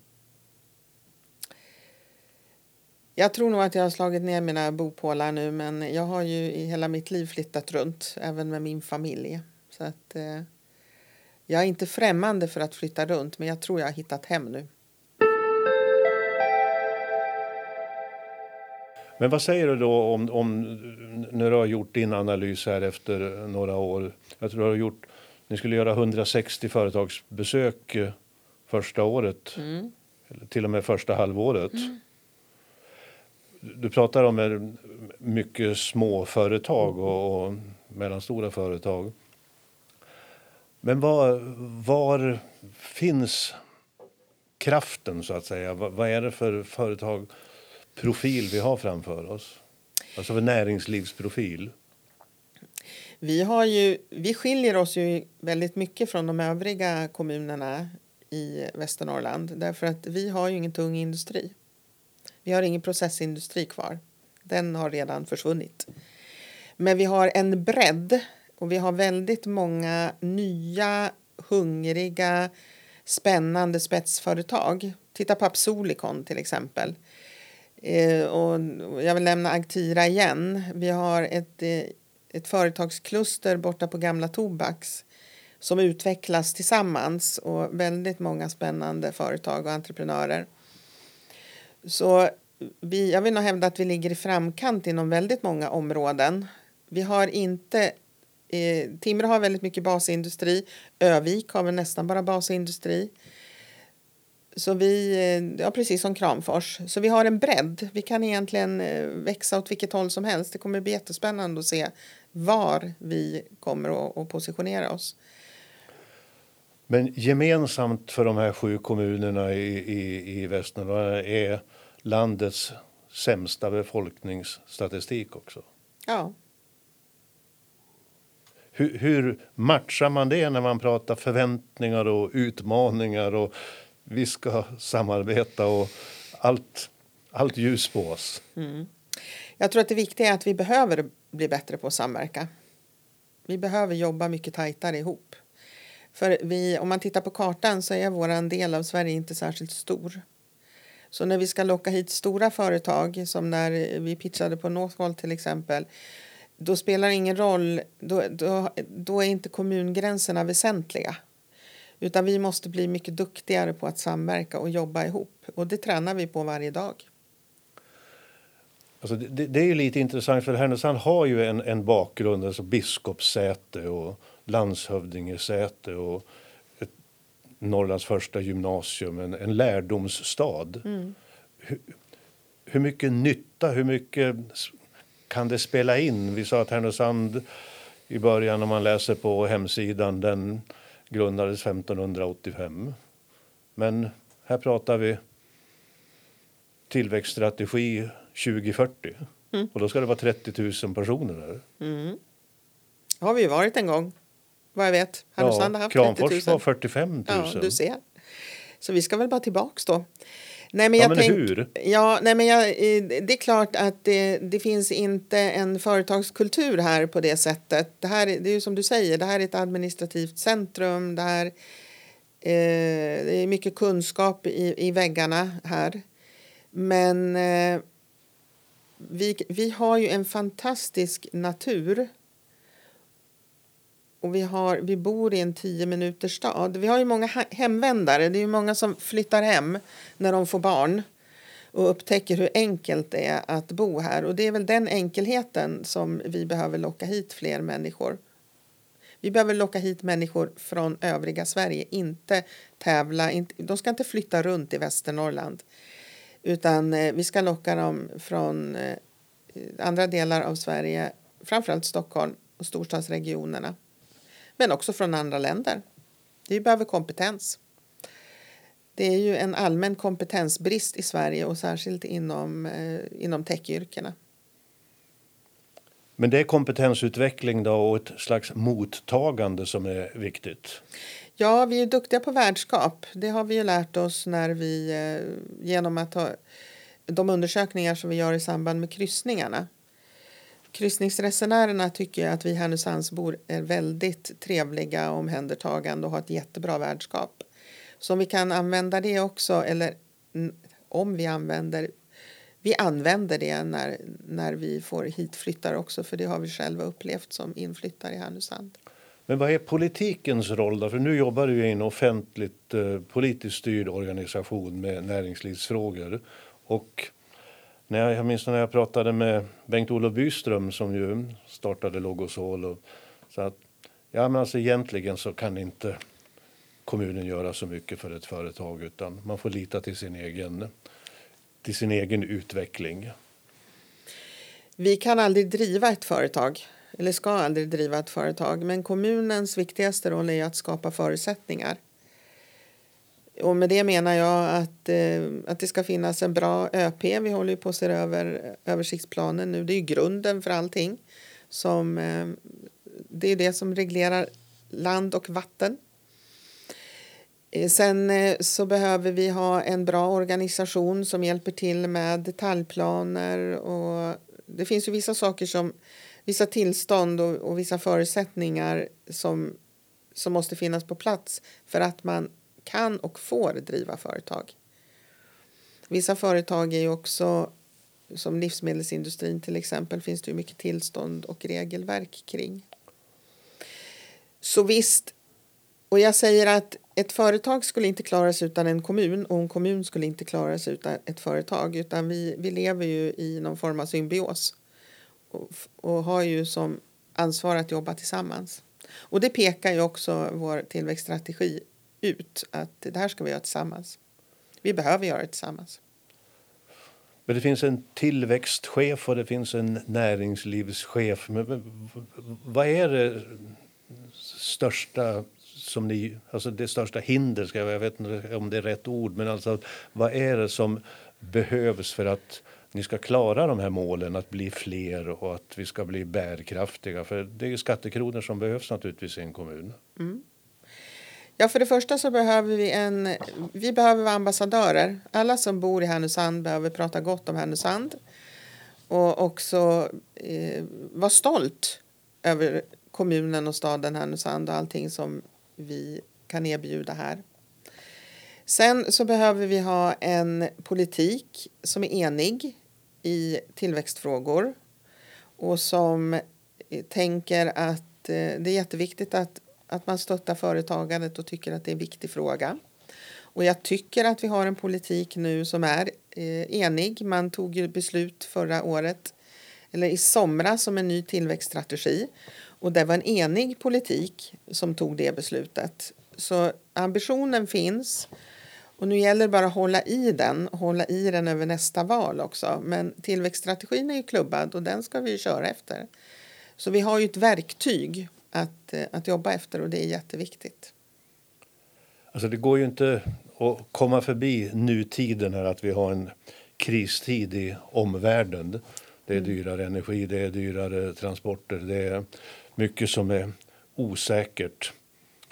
Jag tror nog att jag har slagit ner mina bopålar nu men jag har ju i hela mitt liv flyttat runt, även med min familj. Så att, eh, jag är inte främmande för att flytta runt men jag tror jag har hittat hem nu. Men vad säger du då om, om när du har gjort din analys här efter några år? Jag tror du har gjort, ni skulle göra 160 företagsbesök eh, första året, Mm. eller till och med första halvåret. Du pratar om mycket små företag och, och mellanstora företag. Men var, var finns kraften så att säga? Vad, vad är det för profil vi har framför oss? Alltså för näringslivsprofil. Vi, har ju, vi skiljer oss ju väldigt mycket från de övriga kommunerna i Västernorrland därför att vi har ju ingen tung industri. Vi har ingen processindustri kvar. Den har redan försvunnit. Men vi har en bredd och vi har väldigt många nya, hungriga, spännande spetsföretag. Titta på Absolicon till exempel. Eh, och jag vill nämna Agtira igen. Vi har ett, eh, ett företagskluster borta på Gamla Tobaks som utvecklas tillsammans och väldigt många spännande företag och entreprenörer. Så vi, jag vill nog hävda att vi ligger i framkant inom väldigt många områden. Vi har inte eh, Timrå har väldigt mycket basindustri. Övik har väl nästan bara basindustri. Så vi, eh, ja precis som Kramfors. Så vi har en bredd. Vi kan egentligen eh, växa åt vilket håll som helst. Det kommer bli jättespännande att se var vi kommer att, positionera oss. Men gemensamt för de här sju kommunerna i, i, i Västernorrland är landets sämsta befolkningsstatistik också. Ja, Hur, hur matchar man det när man pratar förväntningar och utmaningar och vi ska samarbeta och allt, allt ljus på oss? Mm. jag tror att det viktiga är att vi behöver bli bättre på att samverka. Vi behöver jobba mycket tajtare ihop. För vi, om man tittar på kartan så är vår del av Sverige inte särskilt stor. Så när vi ska locka hit stora företag, som när vi pitchade på Northvolt till exempel, då spelar det ingen roll, då, då, då är inte kommungränserna väsentliga. Utan vi måste bli mycket duktigare på att samverka och jobba ihop. Och det tränar vi på varje dag. Alltså det- det, är lite intressant för Härnösand har ju en, en bakgrund, alltså biskopssäte och landshövdingesäte och ett, Norrlands första gymnasium, en, en lärdomsstad. Hur, hur mycket nytta, hur mycket kan det spela in? Vi sa att Härnösand i början, om man läser på hemsidan, den grundades 1585. Men här pratar vi tillväxtstrategi 2040. Och då ska det vara 30 000 personer där. har vi ju varit en gång, vad jag vet. Härnösand har haft 30 000. Kramfors var 45 000. Ja, du ser. Så vi ska väl bara tillbaks då. Nej, men Ja, jag men tänk, hur? Ja, nej, men jag, eh, det är klart att det, det finns inte en företagskultur här på det sättet. Det här är- det är ju som du säger, det här är ett administrativt centrum. Det, här, eh, det är mycket kunskap i, i väggarna här. Men eh, vi, vi har ju en fantastisk natur. Och vi, har, vi bor i en tio minuters stad. Vi har ju många hemvändare. Det är ju många som flyttar hem när de får barn och upptäcker hur enkelt det är att bo här. Och det är väl den enkelheten som vi behöver locka hit fler människor. Vi behöver locka hit människor från övriga Sverige, inte tävla. Inte, de ska inte flytta runt i Västernorrland. Utan eh, vi ska locka dem från eh, andra delar av Sverige, framförallt Stockholm och storstadsregionerna. Men också från andra länder. Vi behöver kompetens. Det är ju en allmän kompetensbrist i Sverige och särskilt inom, eh, inom techyrkena. Men det är kompetensutveckling då och ett slags mottagande som är viktigt. Ja, vi är duktiga på värdskap. Det har vi ju lärt oss när vi, eh, genom att ha de undersökningar som vi gör i samband med kryssningarna. Kryssningsresenärerna tycker att vi Härnösandsbor är väldigt trevliga och omhändertagande och har ett jättebra värdskap. Så om vi kan använda det också, eller om vi använder vi använder det när, när vi får hitflyttare också, för det har vi själva upplevt som inflyttare i Härnösand. Men vad är politikens roll då? För nu jobbar du i en offentligt eh, politiskt styrd organisation med näringslivsfrågor. Och när jag, jag minns när jag pratade med Bengt-Olof Byström som ju startade Logosol och sa att ja men alltså egentligen så kan inte kommunen göra så mycket för ett företag utan man får lita till sin egen, till sin egen utveckling. Vi kan aldrig driva ett företag, eller ska aldrig driva ett företag, men kommunens viktigaste roll är att skapa förutsättningar. Och med det menar jag att, eh, att det ska finnas en bra ÖP. Vi håller ju på att se över översiktsplanen nu. Det är ju grunden för allting. Som, eh, det är det som reglerar land och vatten. Eh, sen eh, så behöver vi ha en bra organisation som hjälper till med detaljplaner och det finns ju vissa saker som vissa tillstånd och, och vissa förutsättningar som, som måste finnas på plats för att man kan och får driva företag. Vissa företag är ju också som livsmedelsindustrin till exempel finns det ju mycket tillstånd och regelverk kring. Så visst, och jag säger att ett företag skulle inte klara sig utan en kommun och en kommun skulle inte klara sig utan ett företag utan vi, vi lever ju i någon form av symbios och, och har ju som ansvar att jobba tillsammans. Och det pekar ju också vår tillväxtstrategi ut att det här ska vi göra tillsammans. Vi behöver göra det tillsammans. Men det finns en tillväxtchef och det finns en näringslivschef. Men vad är det största som ni, alltså det största hinder, ska jag, jag vet inte om det är rätt ord, men alltså vad är det som behövs för att ni ska klara de här målen, att bli fler och att vi ska bli bärkraftiga? För det är skattekronor som behövs naturligtvis i en kommun. Mm. Ja, för det första så behöver vi en... Vi behöver vara ambassadörer. Alla som bor i Härnösand behöver prata gott om Härnösand och också eh, vara stolt över kommunen och staden Härnösand och allting som vi kan erbjuda här. Sen så behöver vi ha en politik som är enig i tillväxtfrågor och som eh, tänker att eh, det är jätteviktigt att att man stöttar företagandet och tycker att det är en viktig fråga. Och jag tycker att vi har en politik nu som är eh, enig. Man tog ju beslut förra året, eller i somras, om en ny tillväxtstrategi. Och det var en enig politik som tog det beslutet. Så ambitionen finns. Och nu gäller det bara att hålla i den, hålla i den över nästa val också. Men tillväxtstrategin är ju klubbad och den ska vi köra efter. Så vi har ju ett verktyg att, eh, att jobba efter och det är jätteviktigt. Alltså det går ju inte att komma förbi nutiden här att vi har en kristid i omvärlden. Det är mm. dyrare energi, det är dyrare transporter, det är mycket som är osäkert.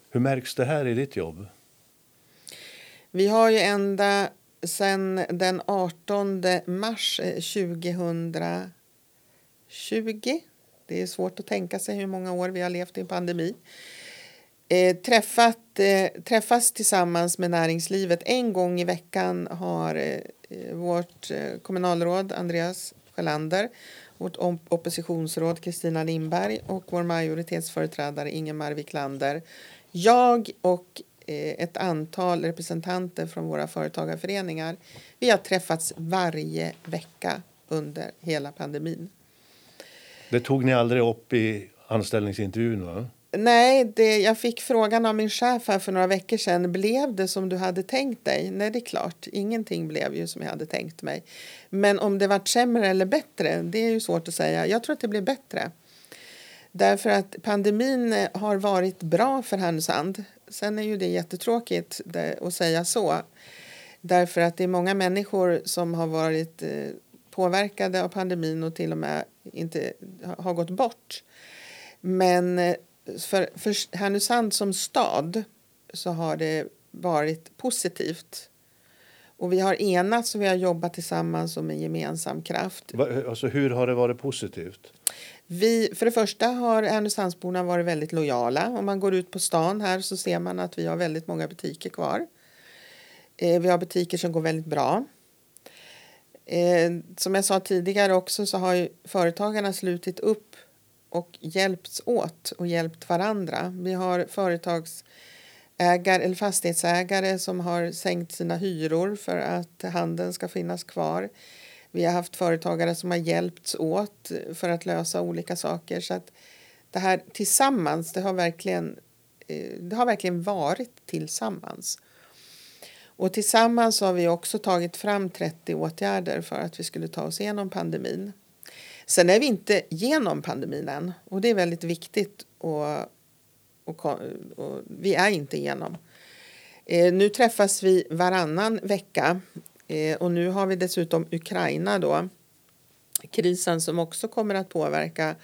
Hur märks det här i ditt jobb? Vi har ju ända sedan den 18 mars 2020 eh, det är svårt att tänka sig hur många år vi har levt i en pandemi. Eh, träffat, eh, träffas tillsammans med näringslivet. En gång i veckan har eh, vårt eh, kommunalråd Andreas Sjölander, vårt oppositionsråd Kristina Lindberg och vår majoritetsföreträdare Ingemar Wiklander, jag och eh, ett antal representanter från våra företagarföreningar. Vi har träffats varje vecka under hela pandemin. Det tog ni aldrig upp i anställningsintervjun? va? Nej, det, jag fick frågan av min chef här för några veckor sedan. Blev det som du hade tänkt dig? Nej, det är klart. Ingenting blev ju som jag hade tänkt mig. Men om det var sämre eller bättre, det är ju svårt att säga. Jag tror att det blev bättre. Därför att pandemin eh, har varit bra för Härnösand. Sen är ju det jättetråkigt att säga så. Därför att det är många människor som har varit eh, påverkade av pandemin och till och med inte har gått bort. Men eh, för, för Härnösand som stad så har det varit positivt. Och vi har enats och vi har jobbat tillsammans som en gemensam kraft. Alltså, hur har det varit positivt? Vi, för det första har Härnösandsborna varit väldigt lojala. Om man går ut på stan här så ser man att vi har väldigt många butiker kvar. Eh, vi har butiker som går väldigt bra. Eh, som jag sa tidigare också så har ju företagarna slutit upp och hjälpts åt och hjälpt varandra. Vi har företagsägare eller fastighetsägare som har sänkt sina hyror för att handeln ska finnas kvar. Vi har haft företagare som har hjälpts åt för att lösa olika saker. Så att det här tillsammans, det har verkligen eh, det har verkligen varit tillsammans. Och tillsammans har vi också tagit fram 30 åtgärder för att vi skulle ta oss igenom pandemin. Sen är vi inte genom pandemin än och det är väldigt viktigt och, och, och vi är inte igenom. Eh, nu träffas vi varannan vecka eh, och nu har vi dessutom Ukraina då. Krisen som också kommer att påverka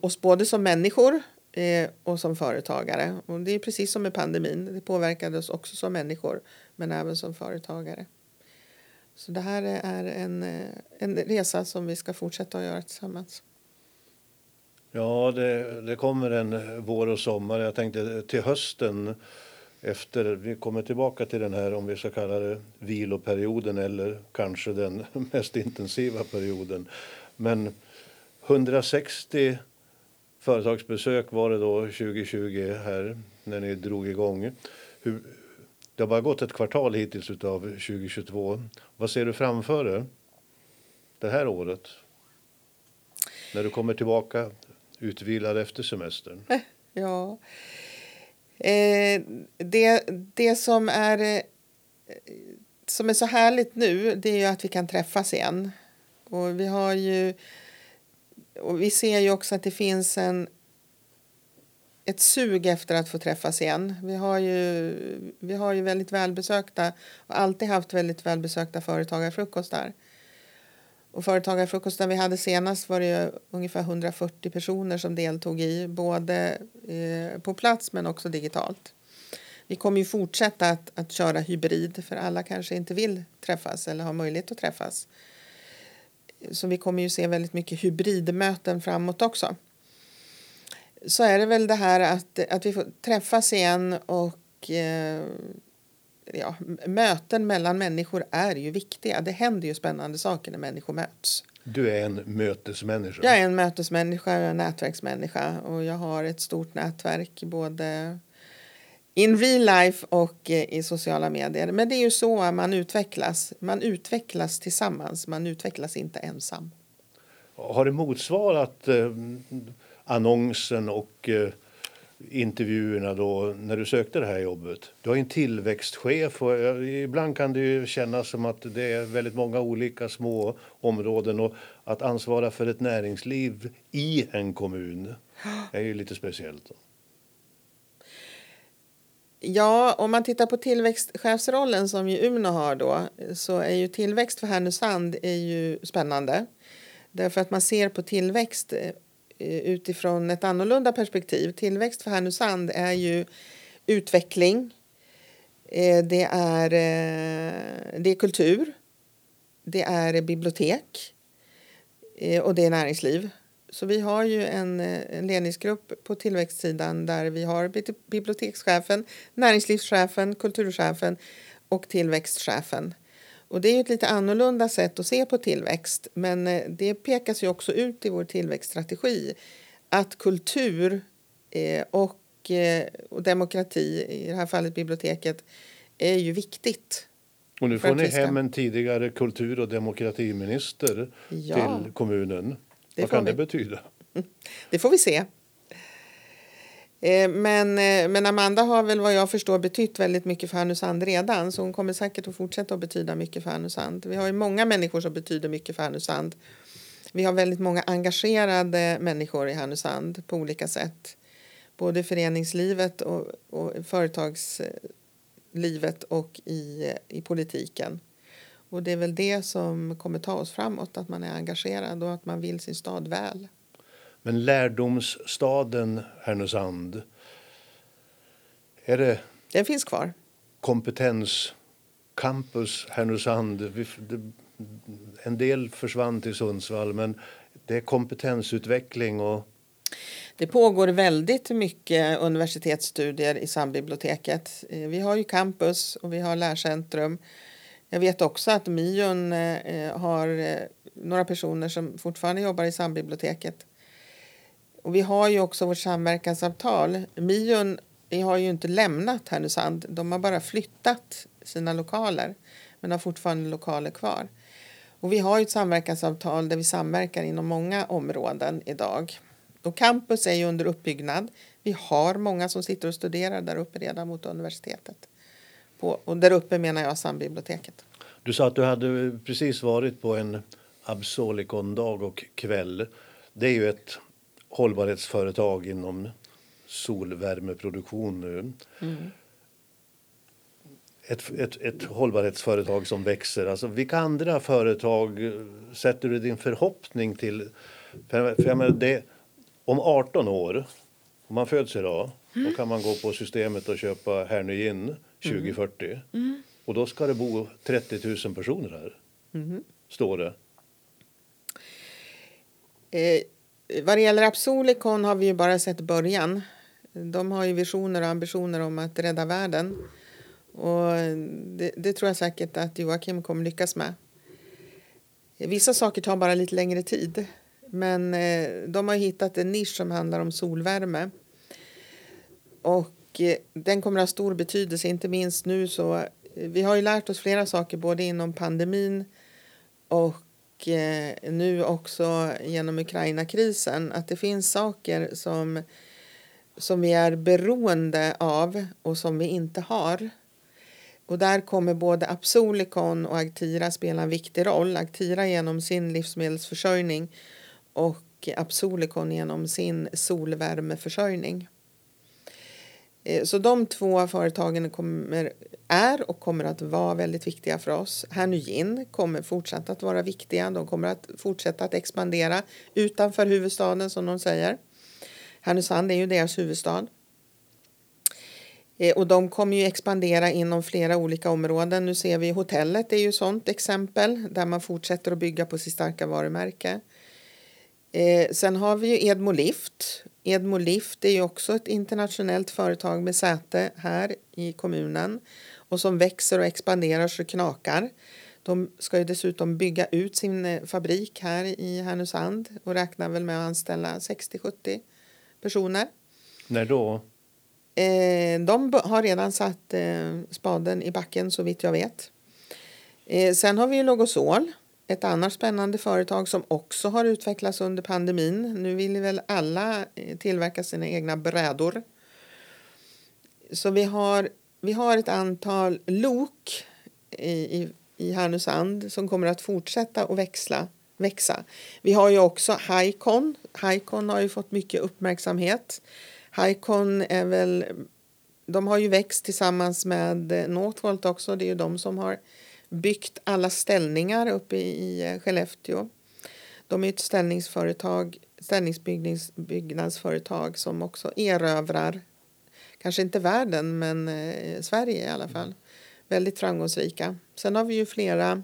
oss både som människor eh, och som företagare. Och det är precis som med pandemin. Det påverkade oss också som människor men även som företagare. Så det här är en, eh, en resa som vi ska fortsätta att göra tillsammans. Ja, det, det kommer en vår och sommar. Jag tänkte till hösten efter, vi kommer tillbaka till den här om vi ska kalla det viloperioden eller kanske den mest intensiva perioden. Men 160 företagsbesök var det då 2020 här när ni drog igång. Hur, det har bara gått ett kvartal hittills av 2022. Vad ser du framför dig det här året? När du kommer tillbaka utvilad efter semestern? Eh, ja. Eh, det, det som är, eh, som är så härligt nu det är ju att vi kan träffas igen. Och vi har ju... Och vi ser ju också att det finns en, ett sug efter att få träffas igen. Vi har ju, vi har ju väldigt välbesökta och alltid haft väldigt välbesökta företagarfrukostar. Och företagarfrukosten vi hade senast var det ungefär 140 personer som deltog i, både eh, på plats men också digitalt. Vi kommer ju fortsätta att, att köra hybrid för alla kanske inte vill träffas eller har möjlighet att träffas. Så vi kommer ju se väldigt mycket hybridmöten framåt också. Så är det väl det här att, att vi får träffas igen och eh, ja, möten mellan människor är ju viktiga. Det händer ju spännande saker när människor möts. Du är en mötesmänniska. Jag är en mötesmänniska, jag är en nätverksmänniska och jag har ett stort nätverk både in real life och eh, i sociala medier. Men det är ju så man utvecklas. Man utvecklas tillsammans, man utvecklas inte ensam. Har det motsvarat eh, annonsen och eh, intervjuerna då när du sökte det här jobbet. Du har en tillväxtchef och ibland kan det ju kännas som att det är väldigt många olika små områden och att ansvara för ett näringsliv i en kommun är ju lite speciellt. Ja, om man tittar på tillväxtchefsrollen som ju Umeå har då så är ju tillväxt för Härnösand är ju spännande. Därför att man ser på tillväxt eh, utifrån ett annorlunda perspektiv. Tillväxt för Härnösand är ju utveckling, eh, det är, eh, det är kultur, det är bibliotek och det är näringsliv. Så vi har ju en, en ledningsgrupp på tillväxtsidan där vi har bibliotekschefen, näringslivschefen, kulturchefen och tillväxtchefen. Och det är ett lite annorlunda sätt att se på tillväxt men eh, det pekas ju också ut i vår tillväxtstrategi att kultur eh, och, eh, och demokrati, i det här fallet biblioteket, är ju viktigt. Och nu får ni hem en tidigare kultur och demokratiminister ja, till kommunen. Vad kan vi. det betyda? Det får vi se. Eh, men, eh, men Amanda har väl vad jag förstår betytt väldigt mycket för Härnösand redan så hon kommer säkert att fortsätta att betyda mycket för Härnösand. Vi har ju många människor som betyder mycket för Härnösand. Vi har väldigt många engagerade människor i Härnösand på olika sätt. Både i föreningslivet och, och företagslivet och i, i politiken. Och det är väl det som kommer ta oss framåt, att man är engagerad och att man vill sin stad väl. Men lärdomsstaden Härnösand, är det... Den finns kvar. Kompetens, campus Härnösand. En del försvann till Sundsvall, men det är kompetensutveckling och... Det pågår väldigt mycket universitetsstudier i sambiblioteket. Eh, vi har ju campus och vi har lärcentrum. Jag vet också att Mion eh, har eh, några personer som fortfarande jobbar i sambiblioteket. Och vi har ju också vårt samverkansavtal. Mion har ju inte lämnat Härnösand. De har bara flyttat sina lokaler men har fortfarande lokaler kvar. Och vi har ett samverkansavtal där vi samverkar inom många områden idag. Och campus är ju under uppbyggnad. Vi har många som sitter och studerar där uppe redan mot universitetet. På, och där uppe menar jag Sandbiblioteket. Du sa att du hade precis varit på en Absolicon-dag och kväll. Det är ju ett hållbarhetsföretag inom solvärmeproduktion nu. Mm. Ett, ett, ett hållbarhetsföretag som växer. Alltså, vilka andra företag sätter du din förhoppning till? För, för jag menar, det, om 18 år, om man föds idag, mm. då kan man gå på systemet och köpa Hernögin 2040. Mm. mm. Och då ska det bo 30 000 personer här, mm. står det. Eh, vad det gäller Absolicon har vi ju bara sett början. De har ju visioner och ambitioner om att rädda världen. Och det, det tror jag säkert att Joakim kommer lyckas med. Vissa saker tar bara lite längre tid. Men eh, de har hittat en nisch som handlar om solvärme. Och Eh, den kommer att ha stor betydelse, inte minst nu så. Eh, vi har ju lärt oss flera saker både inom pandemin och eh, nu också genom Ukraina-krisen. Att det finns saker som, som vi är beroende av och som vi inte har. Och där kommer både Absolicon och Agtira spela en viktig roll. Agtira genom sin livsmedelsförsörjning och Absolicon genom sin solvärmeförsörjning. Eh, så de två företagen kommer, är och kommer att vara väldigt viktiga för oss. Hernugin kommer fortsatt att vara viktiga. De kommer att fortsätta att expandera utanför huvudstaden som de säger. Härnösand är ju deras huvudstad. Eh, och de kommer ju expandera inom flera olika områden. Nu ser vi hotellet är ju sånt exempel där man fortsätter att bygga på sitt starka varumärke. Eh, sen har vi ju Edmo Lift. Edmo Lift är ju också ett internationellt företag med säte här i kommunen och som växer och expanderar så knakar. De ska ju dessutom bygga ut sin eh, fabrik här i Härnösand och räknar väl med att anställa 60-70 personer. När då? Eh, de har redan satt eh, spaden i backen så vitt jag vet. Sen har vi ju Logosol ett annat spännande företag som också har utvecklats under pandemin. Nu vill väl alla eh, tillverka sina egna brädor. Så vi har, vi har ett antal lok i, i, i Härnösand som kommer att fortsätta att växla, växa. Vi har ju också Haikon. Haikon har ju fått mycket uppmärksamhet. Haikon är väl... De har ju växt tillsammans med eh, Northvolt också. Det är ju de som har byggt alla ställningar uppe i eh, Skellefteå. De är ett ställningsföretag, ställningsbyggnadsföretag som också erövrar, kanske inte världen, men eh, Sverige i alla fall. Väldigt framgångsrika. Sen har vi ju flera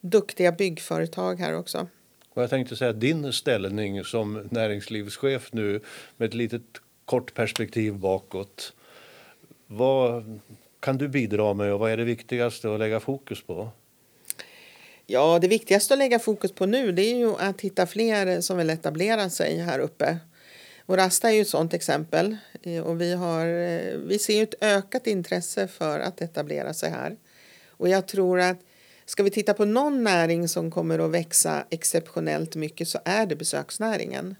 duktiga byggföretag här också. Och jag tänkte säga din ställning som näringslivschef nu med ett litet kort perspektiv bakåt. Vad kan du bidra med och vad är det viktigaste att lägga fokus på? Ja, det viktigaste att lägga fokus på nu det är ju att hitta fler som vill etablera sig här uppe. Och Rasta är ju ett sådant exempel. Eh, och vi, har, eh, vi ser ett ökat intresse för att etablera sig här. Och jag tror att ska vi titta på någon näring som kommer att växa exceptionellt mycket så är det besöksnäringen.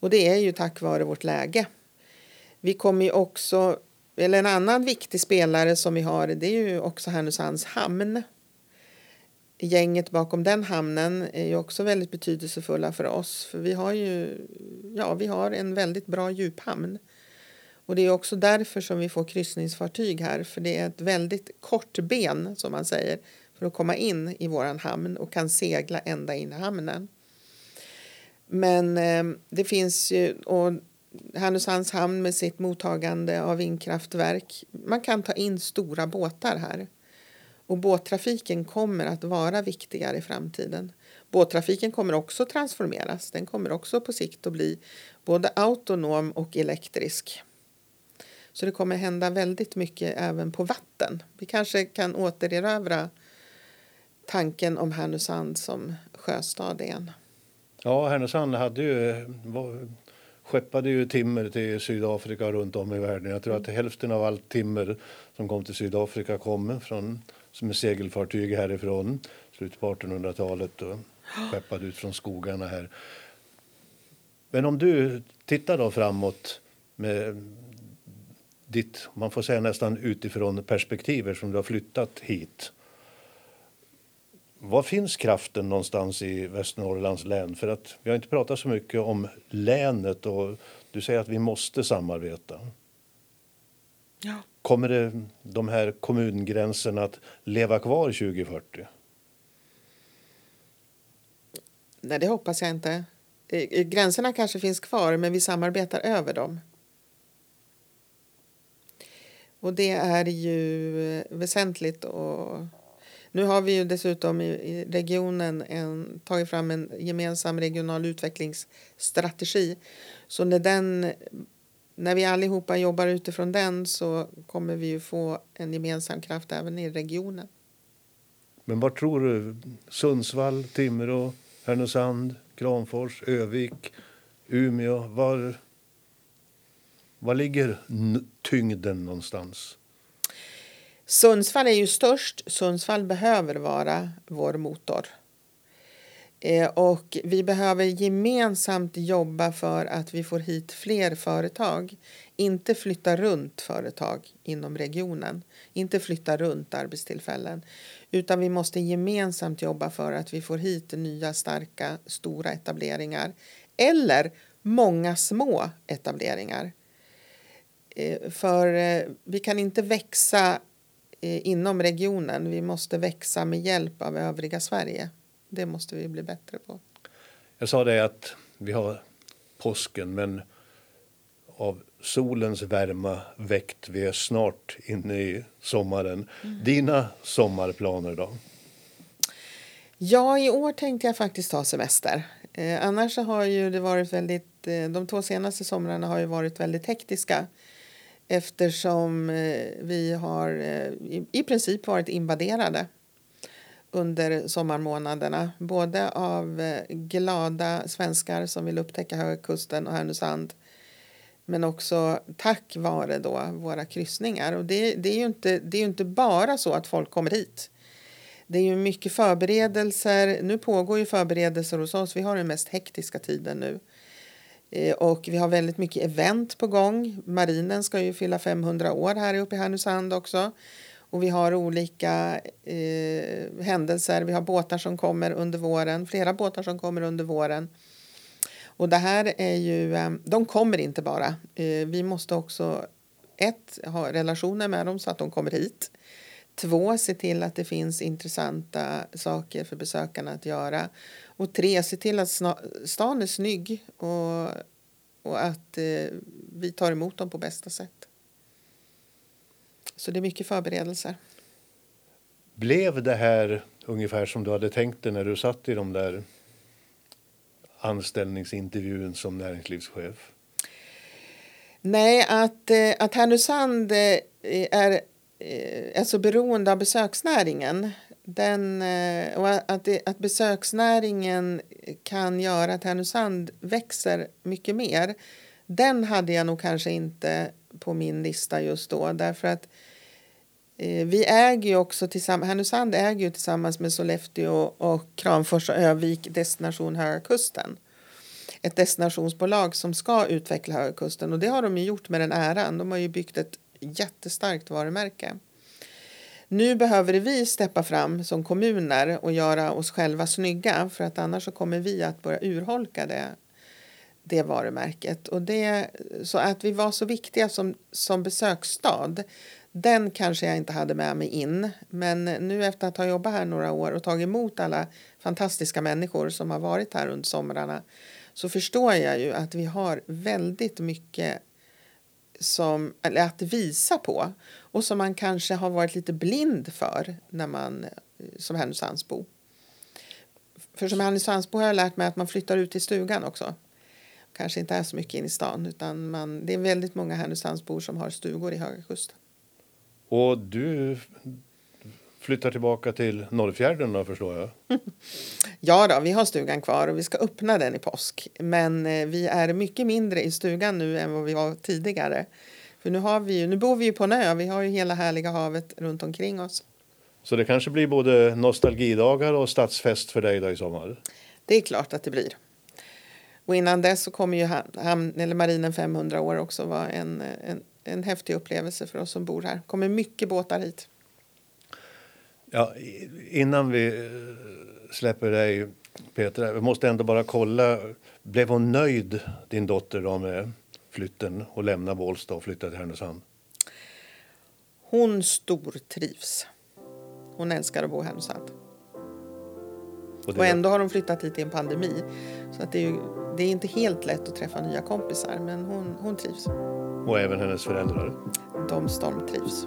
Och det är ju tack vare vårt läge. Vi kommer ju också eller en annan viktig spelare som vi har det är ju också Härnösands hamn. Gänget bakom den hamnen är ju också väldigt betydelsefulla för oss. För vi har ju ja, vi har en väldigt bra djuphamn. Och det är också därför som vi får kryssningsfartyg här. För det är ett väldigt kort ben som man säger för att komma in i våran hamn och kan segla ända in i hamnen. Men eh, det finns ju, och Härnösands hamn med sitt mottagande av vindkraftverk. Man kan ta in stora båtar här. Och båttrafiken kommer att vara viktigare i framtiden. Båttrafiken kommer också transformeras. Den kommer också på sikt att bli både autonom och elektrisk. Så det kommer hända väldigt mycket även på vatten. Vi kanske kan återerövra tanken om Härnösand som sjöstad igen. Ja, Härnösand hade ju skeppade ju timmer till Sydafrika runt om i världen. Jag tror att hälften av allt timmer som kom till Sydafrika kom från som är segelfartyg härifrån slutet på 1800-talet och skeppade ut från skogarna här. Men om du tittar då framåt med ditt, man får säga nästan utifrån perspektiv som du har flyttat hit. Var finns kraften någonstans i Västernorrlands län? För att vi har inte pratat så mycket om länet och du säger att vi måste samarbeta. Ja. Kommer det, de här kommungränserna att leva kvar 2040? Nej, det hoppas jag inte. Gränserna kanske finns kvar, men vi samarbetar över dem. Och det är ju väsentligt. Och nu har vi ju dessutom i regionen en, tagit fram en gemensam regional utvecklingsstrategi. Så när, den, när vi allihopa jobbar utifrån den så kommer vi ju få en gemensam kraft även i regionen. Men vad tror du? Sundsvall, Timrå, Härnösand, Kramfors, Övik, Umeå. Var, var ligger tyngden någonstans? Sundsvall är ju störst. Sundsvall behöver vara vår motor. Eh, och vi behöver gemensamt jobba för att vi får hit fler företag. Inte flytta runt företag inom regionen. Inte flytta runt arbetstillfällen. Utan vi måste gemensamt jobba för att vi får hit nya, starka, stora etableringar. Eller många små etableringar. Eh, för eh, vi kan inte växa inom regionen. Vi måste växa med hjälp av övriga Sverige. Det måste vi bli bättre på. Jag sa det att vi har påsken, men av solens värma väckt. Vi är snart inne i sommaren. Mm. Dina sommarplaner då? Ja, i år tänkte jag faktiskt ta semester. Eh, annars har ju det varit väldigt, eh, de två senaste somrarna har ju varit väldigt hektiska eftersom eh, vi har eh, i, princip varit invaderade under sommarmånaderna. Både av eh, glada svenskar som vill upptäcka Höga Kusten och Härnösand men också tack vare då våra kryssningar. Och det, det, är ju inte, det är inte bara så att folk kommer hit. Det är ju mycket förberedelser. Nu pågår ju förberedelser hos oss. Vi har den mest hektiska tiden nu. Eh, och vi har väldigt mycket event på gång. Marinen ska ju fylla 500 år här uppe i Härnösand också. Och vi har olika eh, händelser. Vi har båtar som kommer under våren, flera båtar som kommer under våren. Och det här är ju, eh, de kommer inte bara. Eh, vi måste också ett, ha relationer med dem så att de kommer hit. Två, se till att det finns intressanta saker för besökarna att göra. Och tre, se till att stan är snygg och, och att eh, vi tar emot dem på bästa sätt. Så det är mycket förberedelser. Blev det här ungefär som du hade tänkt dig när du satt i de där anställningsintervjun som näringslivschef? Nej, att, eh, att Härnösand eh, är, eh, är så beroende av besöksnäringen den, eh, och att, det, att besöksnäringen kan göra att Härnösand växer mycket mer den hade jag nog kanske inte på min lista just då. Därför att eh, vi äger ju också tillsammans, Härnösand äger ju tillsammans med Sollefteå och Kramfors och Övik Destination Höga Kusten. Ett destinationsbolag som ska utveckla Höga Kusten och det har de ju gjort med den äran. De har ju byggt ett jättestarkt varumärke. Nu behöver vi steppa fram som kommuner och göra oss själva snygga för att annars så kommer vi att börja urholka det det varumärket. Och det, så att vi var så viktiga som, som besöksstad, den kanske jag inte hade med mig in. Men nu efter att ha jobbat här några år och tagit emot alla fantastiska människor som har varit här under somrarna så förstår jag ju att vi har väldigt mycket som, eller att visa på och som man kanske har varit lite blind för när man, eh, som Härnösandsbo. För som Härnösandsbo har jag lärt mig att man flyttar ut till stugan också kanske inte är så mycket in i stan. Utan man, det är väldigt många Härnösandsbor som har stugor i Höga Kusten. Och du flyttar tillbaka till Norrfjärden då förstår jag? ja då, vi har stugan kvar och vi ska öppna den i påsk. Men eh, vi är mycket mindre i stugan nu än vad vi var tidigare. För nu, har vi ju, nu bor vi ju på en ö, vi har ju hela härliga havet runt omkring oss. Så det kanske blir både nostalgidagar och stadsfest för dig då i sommar? Det är klart att det blir. Och innan dess så kommer ju hamn, eller marinen 500 år också vara en, en, en häftig upplevelse för oss som bor här. kommer mycket båtar hit. Ja, innan vi eh, släpper dig, Petra, vi måste ändå bara kolla. Blev hon nöjd, din dotter, då, med flytten och lämna Bålsta och flytta till Härnösand? Hon stortrivs. Hon älskar att bo i Härnösand. Och, och ändå har hon flyttat hit i en pandemi. Så att det, är ju, det är inte helt lätt att träffa nya kompisar, men hon, hon trivs. Och även hennes föräldrar? De stormtrivs.